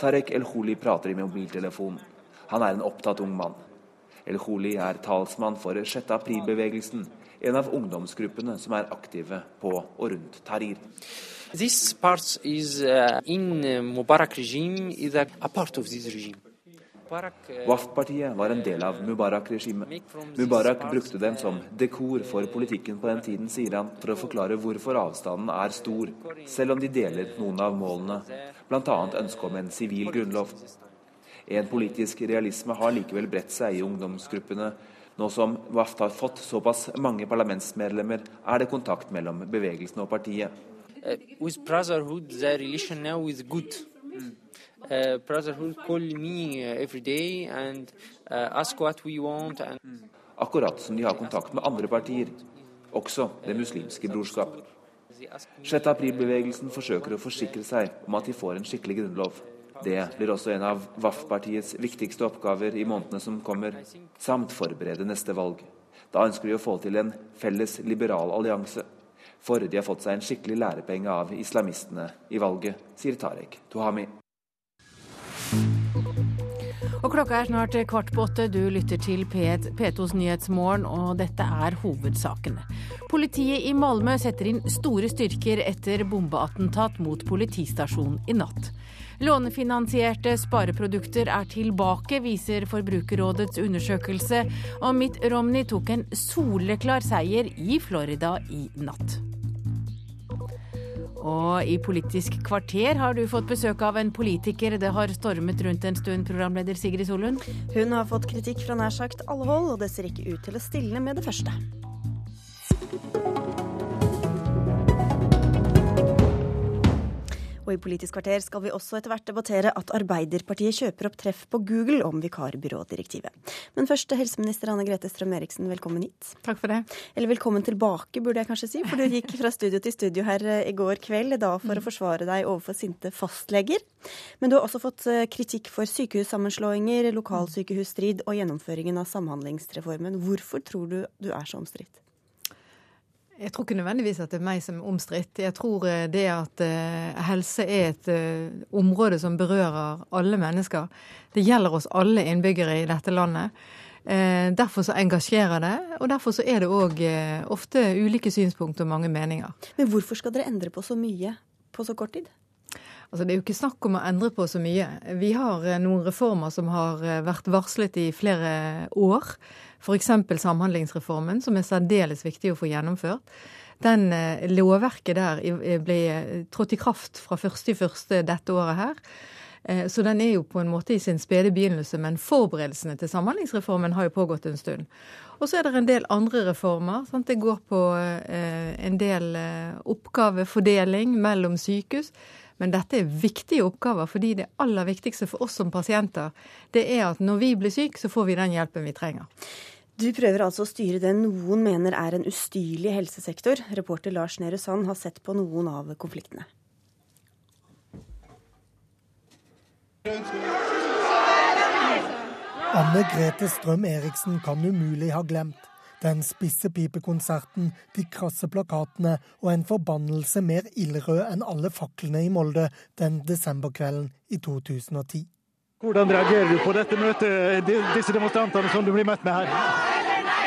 Tarek El-Huli prater i mobiltelefon. Han er en opptatt ung mann. El-Huli er talsmann for 6. april-bevegelsen, en av ungdomsgruppene som er aktive på og rundt Tahrir. This part is uh, in Mubarak regime is a part of this regime. WAF-partiet var en del av Mubarak-regimet. Mubarak brukte dem som dekor for politikken på den tiden, sier han, for å forklare hvorfor avstanden er stor, selv om de deler noen av målene, bl.a. ønsket om en sivil grunnlov. En politisk realisme har likevel bredt seg i ungdomsgruppene. Nå som WAF har fått såpass mange parlamentsmedlemmer, er det kontakt mellom bevegelsen og partiet. Uh, with brotherhood, the relation now is good. Uh, brotherhood call me uh, every day and ask what we want. And... Akkurat som de har kontakt med andre partier, også Det muslimske brorskap. 6. april-bevegelsen forsøker å forsikre seg om at de får en skikkelig grunnlov. Det blir også en av VAF-partiets viktigste oppgaver i månedene som kommer, samt forberede neste valg. Da ønsker de å få til en felles liberal allianse. For de har fått seg en skikkelig lærepenge av islamistene i valget, sier Tarek Tuhami. Og klokka er snart kvart på åtte. Du lytter til P2s Nyhetsmorgen, og dette er hovedsakene. Politiet i Malmö setter inn store styrker etter bombeattentat mot politistasjonen i natt. Lånefinansierte spareprodukter er tilbake, viser Forbrukerrådets undersøkelse, og Mitt Romney tok en soleklar seier i Florida i natt. Og i Politisk kvarter har du fått besøk av en politiker det har stormet rundt en stund, programleder Sigrid Solund. Hun har fått kritikk fra nær sagt alle hold, og det ser ikke ut til å stilne med det første. Og i Politisk kvarter skal vi også etter hvert debattere at Arbeiderpartiet kjøper opp treff på Google om vikarbyrådirektivet. Men først helseminister Anne Grete Strøm-Eriksen, velkommen hit. Takk for det. Eller velkommen tilbake, burde jeg kanskje si, for du gikk fra studio til studio her eh, i går kveld, da for å mm. forsvare deg overfor sinte fastleger. Men du har også fått eh, kritikk for sykehussammenslåinger, lokalsykehusstrid og gjennomføringen av Samhandlingsreformen. Hvorfor tror du du er så omstridt? Jeg tror ikke nødvendigvis at det er meg som er omstridt. Jeg tror eh, det at uh, helse er et uh, område som berører alle mennesker. Det gjelder oss alle innbyggere i dette landet. Derfor så engasjerer det, og derfor så er det òg ofte ulike synspunkter og mange meninger. Men hvorfor skal dere endre på så mye på så kort tid? Altså, det er jo ikke snakk om å endre på så mye. Vi har noen reformer som har vært varslet i flere år. F.eks. Samhandlingsreformen, som er særdeles viktig å få gjennomført. Den eh, Lovverket der eh, ble eh, trådt i kraft fra 1.1. dette året her. Så den er jo på en måte i sin spede begynnelse, men forberedelsene til Samhandlingsreformen har jo pågått en stund. Og så er det en del andre reformer. Sant? Det går på en del oppgavefordeling mellom sykehus. Men dette er viktige oppgaver, fordi det aller viktigste for oss som pasienter, det er at når vi blir syke, så får vi den hjelpen vi trenger. Du prøver altså å styre det noen mener er en ustyrlig helsesektor. Reporter Lars Nehru Sand har sett på noen av konfliktene. Anne Grete Strøm Eriksen kan umulig ha glemt den spisse pipekonserten, de krasse plakatene og en forbannelse mer ildrød enn alle faklene i Molde den desemberkvelden i 2010. Hvordan reagerer du på dette møtet, disse demonstrantene som du blir møtt med her?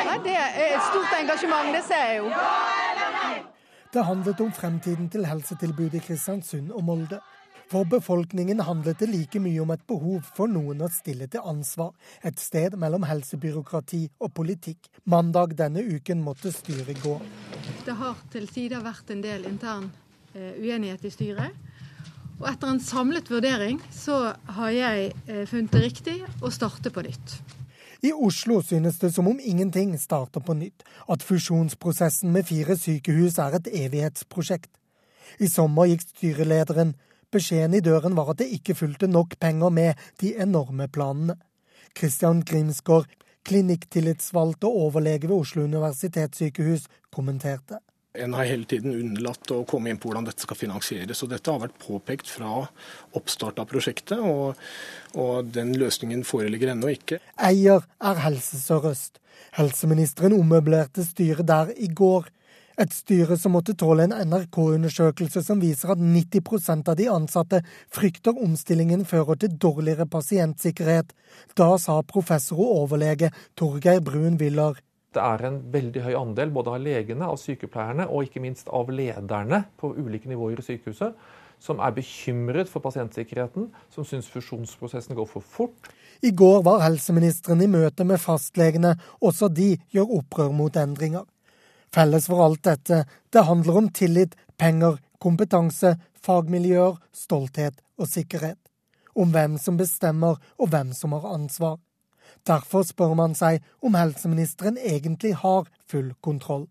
Ja, det er et stort engasjement, det ser jeg jo. Det handlet om fremtiden til helsetilbudet i Kristiansund og Molde. For befolkningen handlet det like mye om et behov for noen å stille til ansvar, et sted mellom helsebyråkrati og politikk. Mandag denne uken måtte styret gå. Det har til tider vært en del intern uh, uenighet i styret. Og etter en samlet vurdering så har jeg uh, funnet det riktig å starte på nytt. I Oslo synes det som om ingenting starter på nytt, at fusjonsprosessen med fire sykehus er et evighetsprosjekt. I sommer gikk styrelederen Beskjeden i døren var at det ikke fulgte nok penger med de enorme planene. Christian Grimsgaard, klinikktillitsvalgt og overlege ved Oslo universitetssykehus, kommenterte. En har hele tiden unnlatt å komme inn på hvordan dette skal finansieres. og Dette har vært påpekt fra oppstart av prosjektet, og, og den løsningen foreligger ennå ikke. Eier er Helse Sør-Øst. Helseministeren ommøblerte styret der i går. Et styre som måtte tåle en NRK-undersøkelse som viser at 90% av de ansatte frykter omstillingen fører til dårligere pasientsikkerhet. Da sa professor og overlege Torgeir Brun Willer. Det er en veldig høy andel både av legene, av sykepleierne og ikke minst av lederne på ulike nivåer i sykehuset som er bekymret for pasientsikkerheten, som syns fusjonsprosessen går for fort. I går var helseministeren i møte med fastlegene. Også de gjør opprør mot endringer. Felles for alt dette, det handler om tillit, penger, kompetanse, fagmiljøer, stolthet og sikkerhet. Om hvem som bestemmer og hvem som har ansvar. Derfor spør man seg om helseministeren egentlig har full kontroll.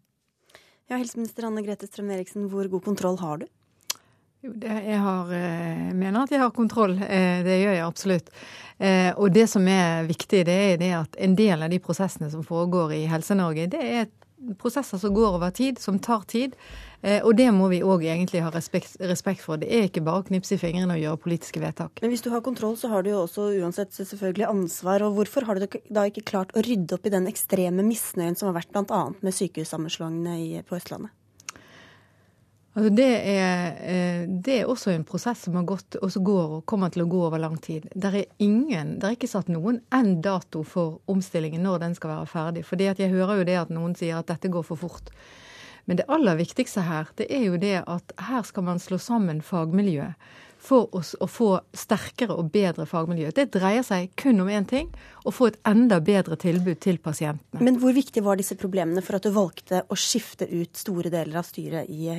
Ja, Helseminister Anne Grete Strøm-Eriksen, hvor god kontroll har du? Jo, det, jeg, har, eh, jeg mener at jeg har kontroll. Eh, det gjør jeg absolutt. Eh, og det som er viktig, det er det at en del av de prosessene som foregår i Helse-Norge, det er prosesser som går over tid, som tar tid. Eh, og det må vi òg egentlig ha respekt, respekt, for. Det er ikke bare å knipse i fingrene og gjøre politiske vedtak. Men hvis du har kontroll, så har du jo også uansett selvfølgelig ansvar. Og hvorfor har du da ikke klart å rydde opp i den ekstreme misnøyen som har vært bl.a. med sykehussammenslåingene på Østlandet? Altså det, er, eh, det, er, også en prosess som har gått, og som går og kommer til å gå over lang tid. Det er, ingen, det er ikke satt noen enn dato for omstillingen når den skal være ferdig. Fordi jeg hører jo det at noen sier at dette går for fort. Men det aller viktigste her, det er jo det at her skal man slå sammen fagmiljøet for oss å få sterkere og bedre fagmiljø. Det dreier seg kun om én ting å få et enda bedre tilbud til pasientene. Men hvor viktig var disse problemene for at du valgte å skifte ut store deler av styret i,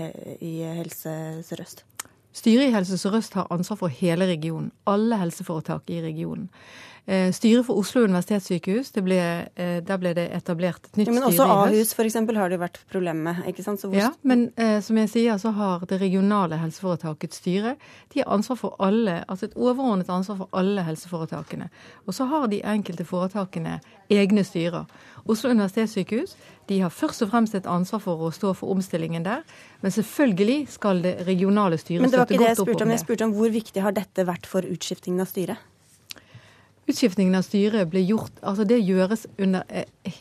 i Helse Sør-Øst? Styret i Helse Sør-Øst har ansvar for hele regionen. Alle helseforetak i regionen. Eh, styret for Oslo universitetssykehus, ble, eh, der ble det etablert et nytt styre Ja. Men også Ahus f.eks. har det vært problemer med. ikke sant? ja, men eh, som jeg sier, så har det regionale helseforetakets styre de har ansvar for alle, altså et overordnet ansvar for alle helseforetakene. Og så har de enkelte foretakene egne styrer. Oslo universitetssykehus de har først og fremst et ansvar for å stå for omstillingen der. Men selvfølgelig skal det regionale styret støtte godt opp om det. Men det var ikke det jeg spurte om. Jeg spurte om hvor viktig har dette vært for utskiftingen av styret? Utskiftningen av styret ble gjort altså Det gjøres under eh,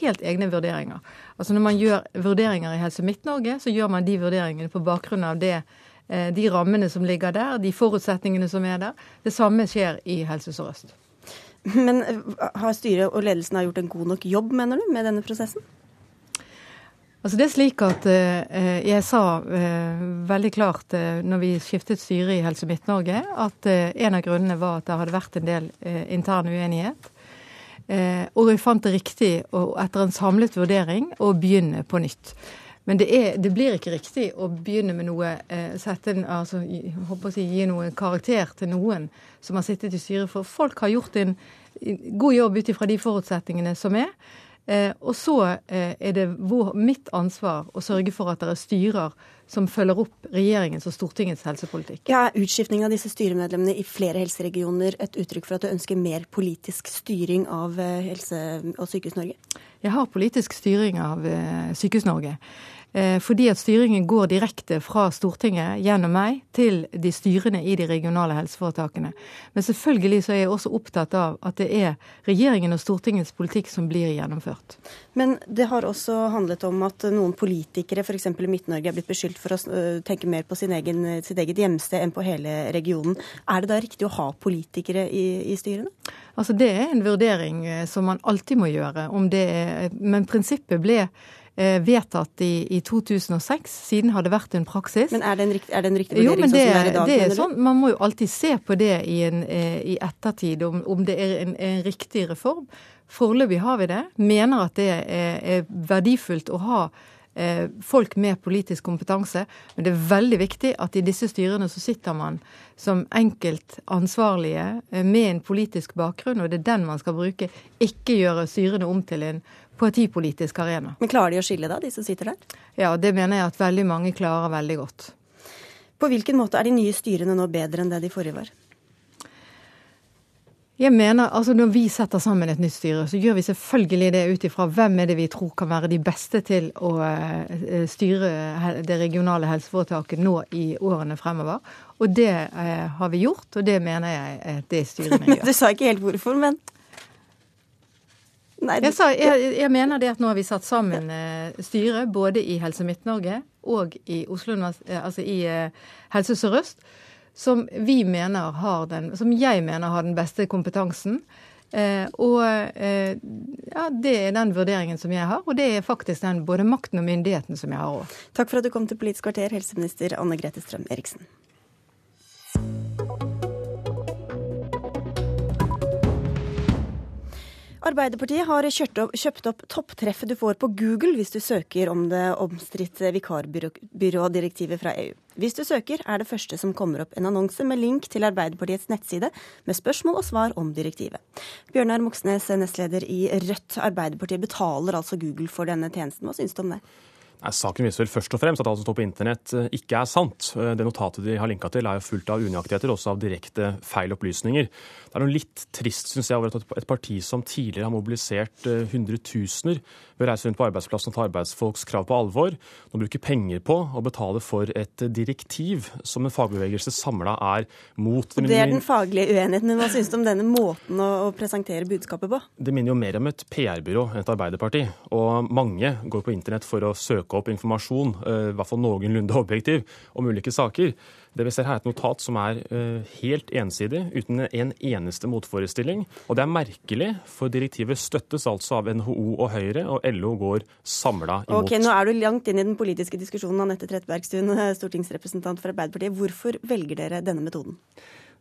helt egne vurderinger. Altså Når man gjør vurderinger i Helse Midt-Norge, så gjør man de vurderingene på bakgrunn av det, eh, de rammene som ligger der, de forutsetningene som er der. Det samme skjer i Helse Sør-Øst. Men eh, har styret og ledelsen gjort en god nok jobb, mener du, med denne prosessen? Altså det er slik at eh, Jeg sa eh, veldig klart eh, når vi skiftet styre i Helse Midt-Norge, at eh, en av grunnene var at det hadde vært en del eh, intern uenighet. Eh, og vi fant det riktig, å, etter en samlet vurdering, å begynne på nytt. Men det, er, det blir ikke riktig å begynne med noe sette en, altså, si, Gi noe karakter til noen som har sittet i styret. For folk har gjort en god jobb ut ifra de forutsetningene som er. Eh, og så eh, er det vår, mitt ansvar å sørge for at det er styrer som følger opp regjeringens og Stortingets helsepolitikk. Ja, Er utskiftning av disse styremedlemmene i flere helseregioner et uttrykk for at du ønsker mer politisk styring av eh, Helse- og Sykehus-Norge? Jeg har politisk styring av eh, Sykehus-Norge. Eh, fordi at styringen går direkte fra Stortinget gjennom meg til de styrene i de regionale helseforetakene. Men selvfølgelig så er jeg også opptatt av at det er regjeringen og Stortingets politikk som blir gjennomført. Men det har også handlet om at noen politikere f.eks. i Midt-Norge er blitt beskyldt for å øh, tenke mer på sin egen, sitt eget hjemsted enn på hele regionen. Er det da riktig å ha politikere i, i styrene? Altså Det er en vurdering øh, som man alltid må gjøre. om det er, Men prinsippet ble Eh, vedtatt i, i, 2006. Siden har det vært en praksis. Men er det en riktig, er det en riktig vurdering jo, det, sånn som det er i dag? Det er sånn, man må jo alltid se på det i, en, eh, i ettertid, om, om, det er en, en riktig reform. Foreløpig har vi det. Mener at det er, er verdifullt å ha eh, folk med politisk kompetanse. Men det er veldig viktig at i disse styrene så sitter man som enkelt ansvarlige eh, med en politisk bakgrunn, og det er den man skal bruke. Ikke gjøre styrene om til en partipolitisk arena. Men Klarer de å skille da, de som sitter der? Ja, det mener jeg at veldig mange klarer veldig godt. På hvilken måte er de nye styrene nå bedre enn det de forrige var? Jeg mener, altså Når vi setter sammen et nytt styre, så gjør vi selvfølgelig det ut ifra hvem er det vi tror kan være de beste til å uh, styre det regionale helseforetaket nå i årene fremover. Og det uh, har vi gjort, og det mener jeg at det styrene gjør. du sa ikke helt hvorfor, men Nei, jeg, sa, jeg, jeg, mener det at nå har vi satt sammen eh, styret både i Helse Midt-Norge og i Oslo, uh, altså i eh, Helse Sør-Øst, som vi mener har den, som jeg mener har den beste kompetansen. og ja, det er den vurderingen som jeg har, og det er faktisk den både makten og myndigheten som jeg har òg. Takk for at du kom til Politisk kvarter, helseminister Anne Grete Strøm Eriksen. Arbeiderpartiet har opp, kjøpt opp topptreffet du får på Google hvis du søker om det omstridte vikarbyrådirektivet fra EU. Hvis du søker, er det første som kommer opp en annonse med link til Arbeiderpartiets nettside med spørsmål og svar om direktivet. Bjørnar Moxnes, nestleder i Rødt. Arbeiderpartiet betaler altså Google for denne tjenesten. Hva syns du om det? Nei, Saken viser vel først og fremst at alt som står på internett eh, ikke er sant. Eh, det notatet de har linka til er jo fullt av unøyaktigheter, også av direkte feil opplysninger. Det er noe litt trist synes jeg, over at et parti som tidligere har mobilisert eh, hundretusener ved å reise rundt på arbeidsplassen og ta arbeidsfolks krav på alvor, nå bruker penger på å betale for et direktiv som en fagbevegelse samla er mot. Og det er den faglige uenigheten, men hva synes du om denne måten å, å presentere budskapet på? Det minner jo mer om et PR-byrå enn et arbeiderparti. Og mange går på internett for å søke opp informasjon, eh, i hvert fall noenlunde objektiv, om ulike saker. Det vi ser her er et notat som er eh, helt ensidig, uten en eneste motforestilling. Og det er merkelig, for direktivet støttes altså av NHO og Høyre, og LO går samla imot. Ok, Nå er du langt inn i den politiske diskusjonen, Anette Trettebergstuen, stortingsrepresentant for Arbeiderpartiet. Hvorfor velger dere denne metoden?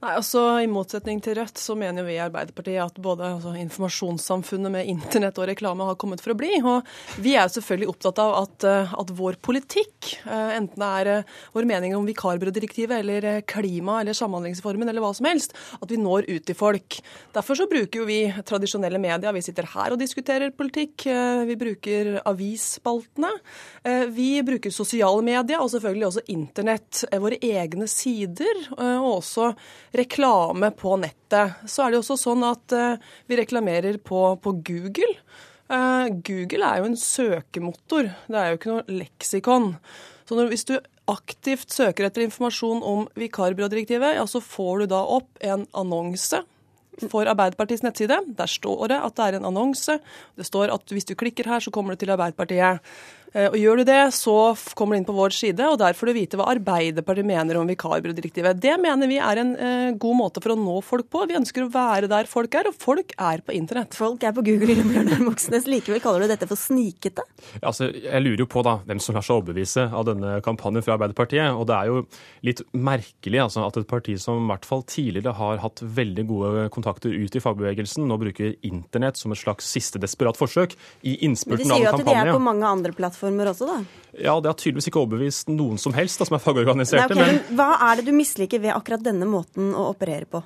Nei, altså I motsetning til Rødt så mener vi i Arbeiderpartiet at både altså, informasjonssamfunnet med internett og reklame har kommet for å bli. Og vi er selvfølgelig opptatt av at, eh, at vår politikk, eh, enten det er eh, vår mening om vikarbyrådirektivet eller klima eller Samhandlingsformen eller hva som helst, at vi når ut til folk. Derfor så bruker jo vi tradisjonelle medier. Vi sitter her og diskuterer politikk. Vi bruker avisspaltene. Vi bruker sosiale medier og selvfølgelig også internett. Våre egne sider. og også reklame på nettet. Så er det også sånn at uh, vi reklamerer på, på Google. Uh, Google er jo en søkemotor, det er jo ikke noe leksikon. Så når, hvis du aktivt søker etter informasjon om vikarbyrådirektivet, ja, så får du da opp en annonse for Arbeiderpartiets nettside. Der står det at det er en annonse. Det står at hvis du klikker her, så kommer du til Arbeiderpartiet. Eh, og Gjør du det, så kommer du inn på vår side, og der får du vite hva Arbeiderpartiet mener om vikarbyrådirektivet. Det mener vi er en uh, god måte for å nå folk på. Vi ønsker å være der folk er, og folk er på internett. Folk er på Google, Bjørnar Moxnes. Likevel kaller du dette for snikete? Ja, altså, jeg lurer jo på da, hvem som lar seg overbevise av denne kampanjen fra Arbeiderpartiet. Og det er jo litt merkelig altså, at et parti som i hvert fall tidligere har hatt veldig gode kontakter ut i fagbevegelsen, nå bruker internett som et slags siste desperat forsøk i innspurten av en kampanje. Men de sier jo at de er på mange andre plattformer plattformer også, da? Ja, det har tydeligvis ikke overbevist noen som helst da, som er fagorganiserte. Nei, okay, men... Hva er det du misliker ved akkurat denne måten å operere på?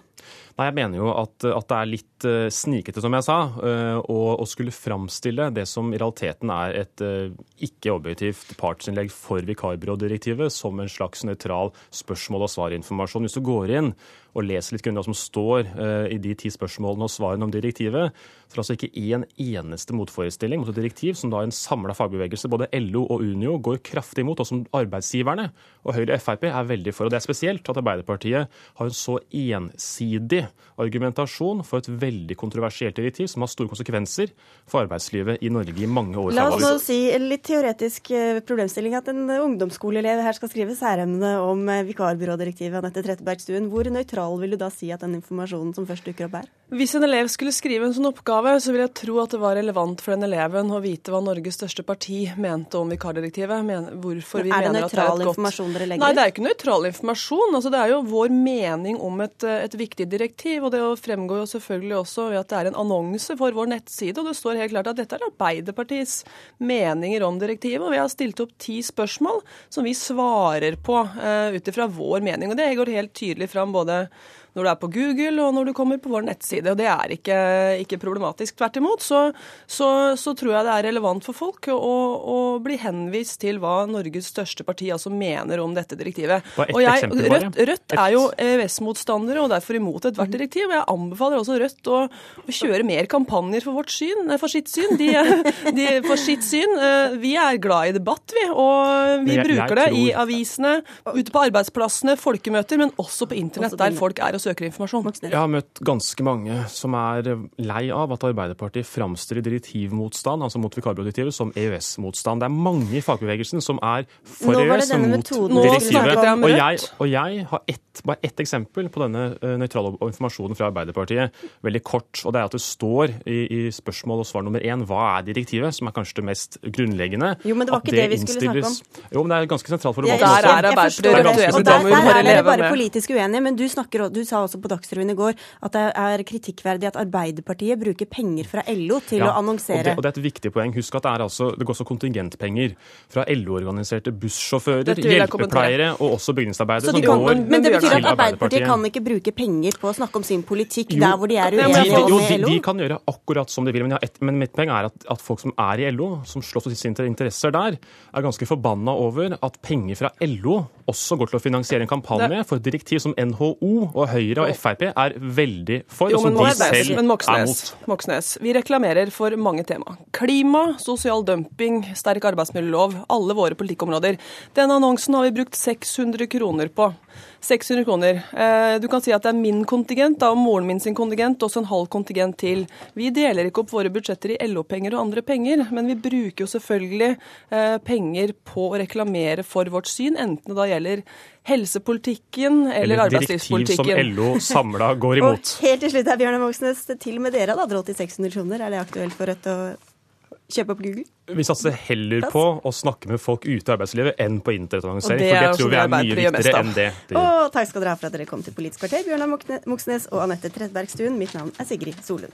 Nei, Jeg mener jo at, at, det er litt uh, snikete, som jeg sa, uh, å, skulle framstille det som i realiteten er et uh, ikke-objektivt partsinnlegg for vikarbyrådirektivet som en slags nøytral spørsmål- og svarinformasjon. Hvis du går inn og leser litt grundig hva som står i de ti spørsmålene og svarene om direktivet, så er det altså ikke én eneste motforestilling mot et direktiv som da en samla fagbevegelse, både LO og Unio, går kraftig imot, og som arbeidsgiverne og Høyre og Frp er veldig for. Og Det er spesielt at Arbeiderpartiet har en så ensidig argumentasjon for et veldig kontroversielt direktiv som har store konsekvenser for arbeidslivet i Norge i mange år La oss nå si en litt teoretisk eh, problemstilling at en ungdomsskoleelev her skal skrive særemne om eh, vikarbyrådirektivet. Anette Trettebergstuen. Hvor nøytral vil du da si at den informasjonen som først dukker opp er? Hvis en elev skulle skrive en sånn oppgave, så vil jeg tro at det var relevant for den eleven å vite hva Norges største parti mente om vikardirektivet. Men, hvorfor vi er det nøytral informasjon dere legger Nei, det er ikke nøytral informasjon. Altså, det er jo vår mening om et, eh, et viktig direktiv. Og Det fremgår jo selvfølgelig også ved at det er en annonse for vår nettside. og Det står helt klart at dette er Arbeiderpartiets meninger om direktivet. og Vi har stilt opp ti spørsmål som vi svarer på uh, ut ifra vår mening. og Det går helt tydelig fram både når du er på Google og når du kommer på vår nettside. og Det er ikke, ikke problematisk. Tvert imot så, så, så, tror jeg det er relevant for folk å, å, bli henvist til hva Norges største parti altså mener om dette direktivet. Og jeg, Rødt, Rødt er jo EØS-motstandere og derfor imot ethvert direktiv. og Jeg anbefaler også Rødt å, å, kjøre mer kampanjer for, vårt syn, for sitt syn. De, de, for sitt syn. Eh, vi er glad i debatt, vi. Og vi bruker det i avisene, ute på arbeidsplassene, folkemøter, men også på internett, der folk er og søker informasjon. Jeg har møtt ganske mange som er lei av at Arbeiderpartiet framstiller direktivmotstand, altså mot vikarbyrådirektivet, som EØS-motstand. Det er mange i fagbevegelsen som er for EØS og mot direktivet. Og jeg, og jeg har ett, bare ett eksempel på denne uh, nøytrale informasjonen fra Arbeiderpartiet, veldig kort. og Det er at det står i, i spørsmål og svar nummer én hva er direktivet, som er kanskje det mest grunnleggende. Jo, men det var ikke det, det vi skulle snakke om. Jo, men det er ganske sentralt for debatten. Der er Arbeiderpartiet og der, der er dere bare politisk uenige, men du, snakker, du sa sa også på Dagsrevyen i går at det er kritikkverdig at Arbeiderpartiet bruker penger fra LO til Ja, å annonsere. Og det, og det er et viktig poeng. Husk at det, er altså, det går også kontingentpenger fra LO-organiserte bussjåfører, hjelpepleiere og også bygningsarbeidere Så de som kan, går men det betyr til at Arbeiderpartiet kan ikke bruke penger på å snakke om sin politikk Jo, der hvor de er uenige jo, med de, LO? de kan gjøre akkurat som de vil, men, jeg har men mitt poeng er at, at folk som er i LO, som slåss for sine interesser der, er ganske forbanna over at penger fra LO også går til å finansiere en kampanje for et direktiv som NHO og Høyre og Frp er veldig for, Jo, og som de selv men er Moxnes, mot. Moxnes, vi reklamerer for mange tema. Klima, sosial dumping, sterk arbeidsmiljølov, alle våre politikkområder. Denne annonsen har vi brukt 600 kroner på. 600 kroner. Eh, Du kan si at det er min kontingent da, og moren min sin kontingent, også en halv kontingent til. Vi deler ikke opp våre budsjetter i LO-penger og andre penger, men vi bruker jo selvfølgelig eh, penger på å reklamere for vårt syn, enten det da gjelder helsepolitikken eller, Eller et direktiv som. LO samla går imot. Og helt til slutt her, Bjørnar Moxnes, til og med dere hadde råd til 600 kroner. Er det aktuelt for Rødt å kjøpe opp Google? Vi satser heller på å snakke med folk ute i arbeidslivet enn på internettannonsering. For det tror vi er mye viktigere enn det. det Og takk skal dere ha for at dere kom til Politisk kvarter, Bjørnar Moxnes og Anette Trettebergstuen. Mitt navn er Sigrid Solund.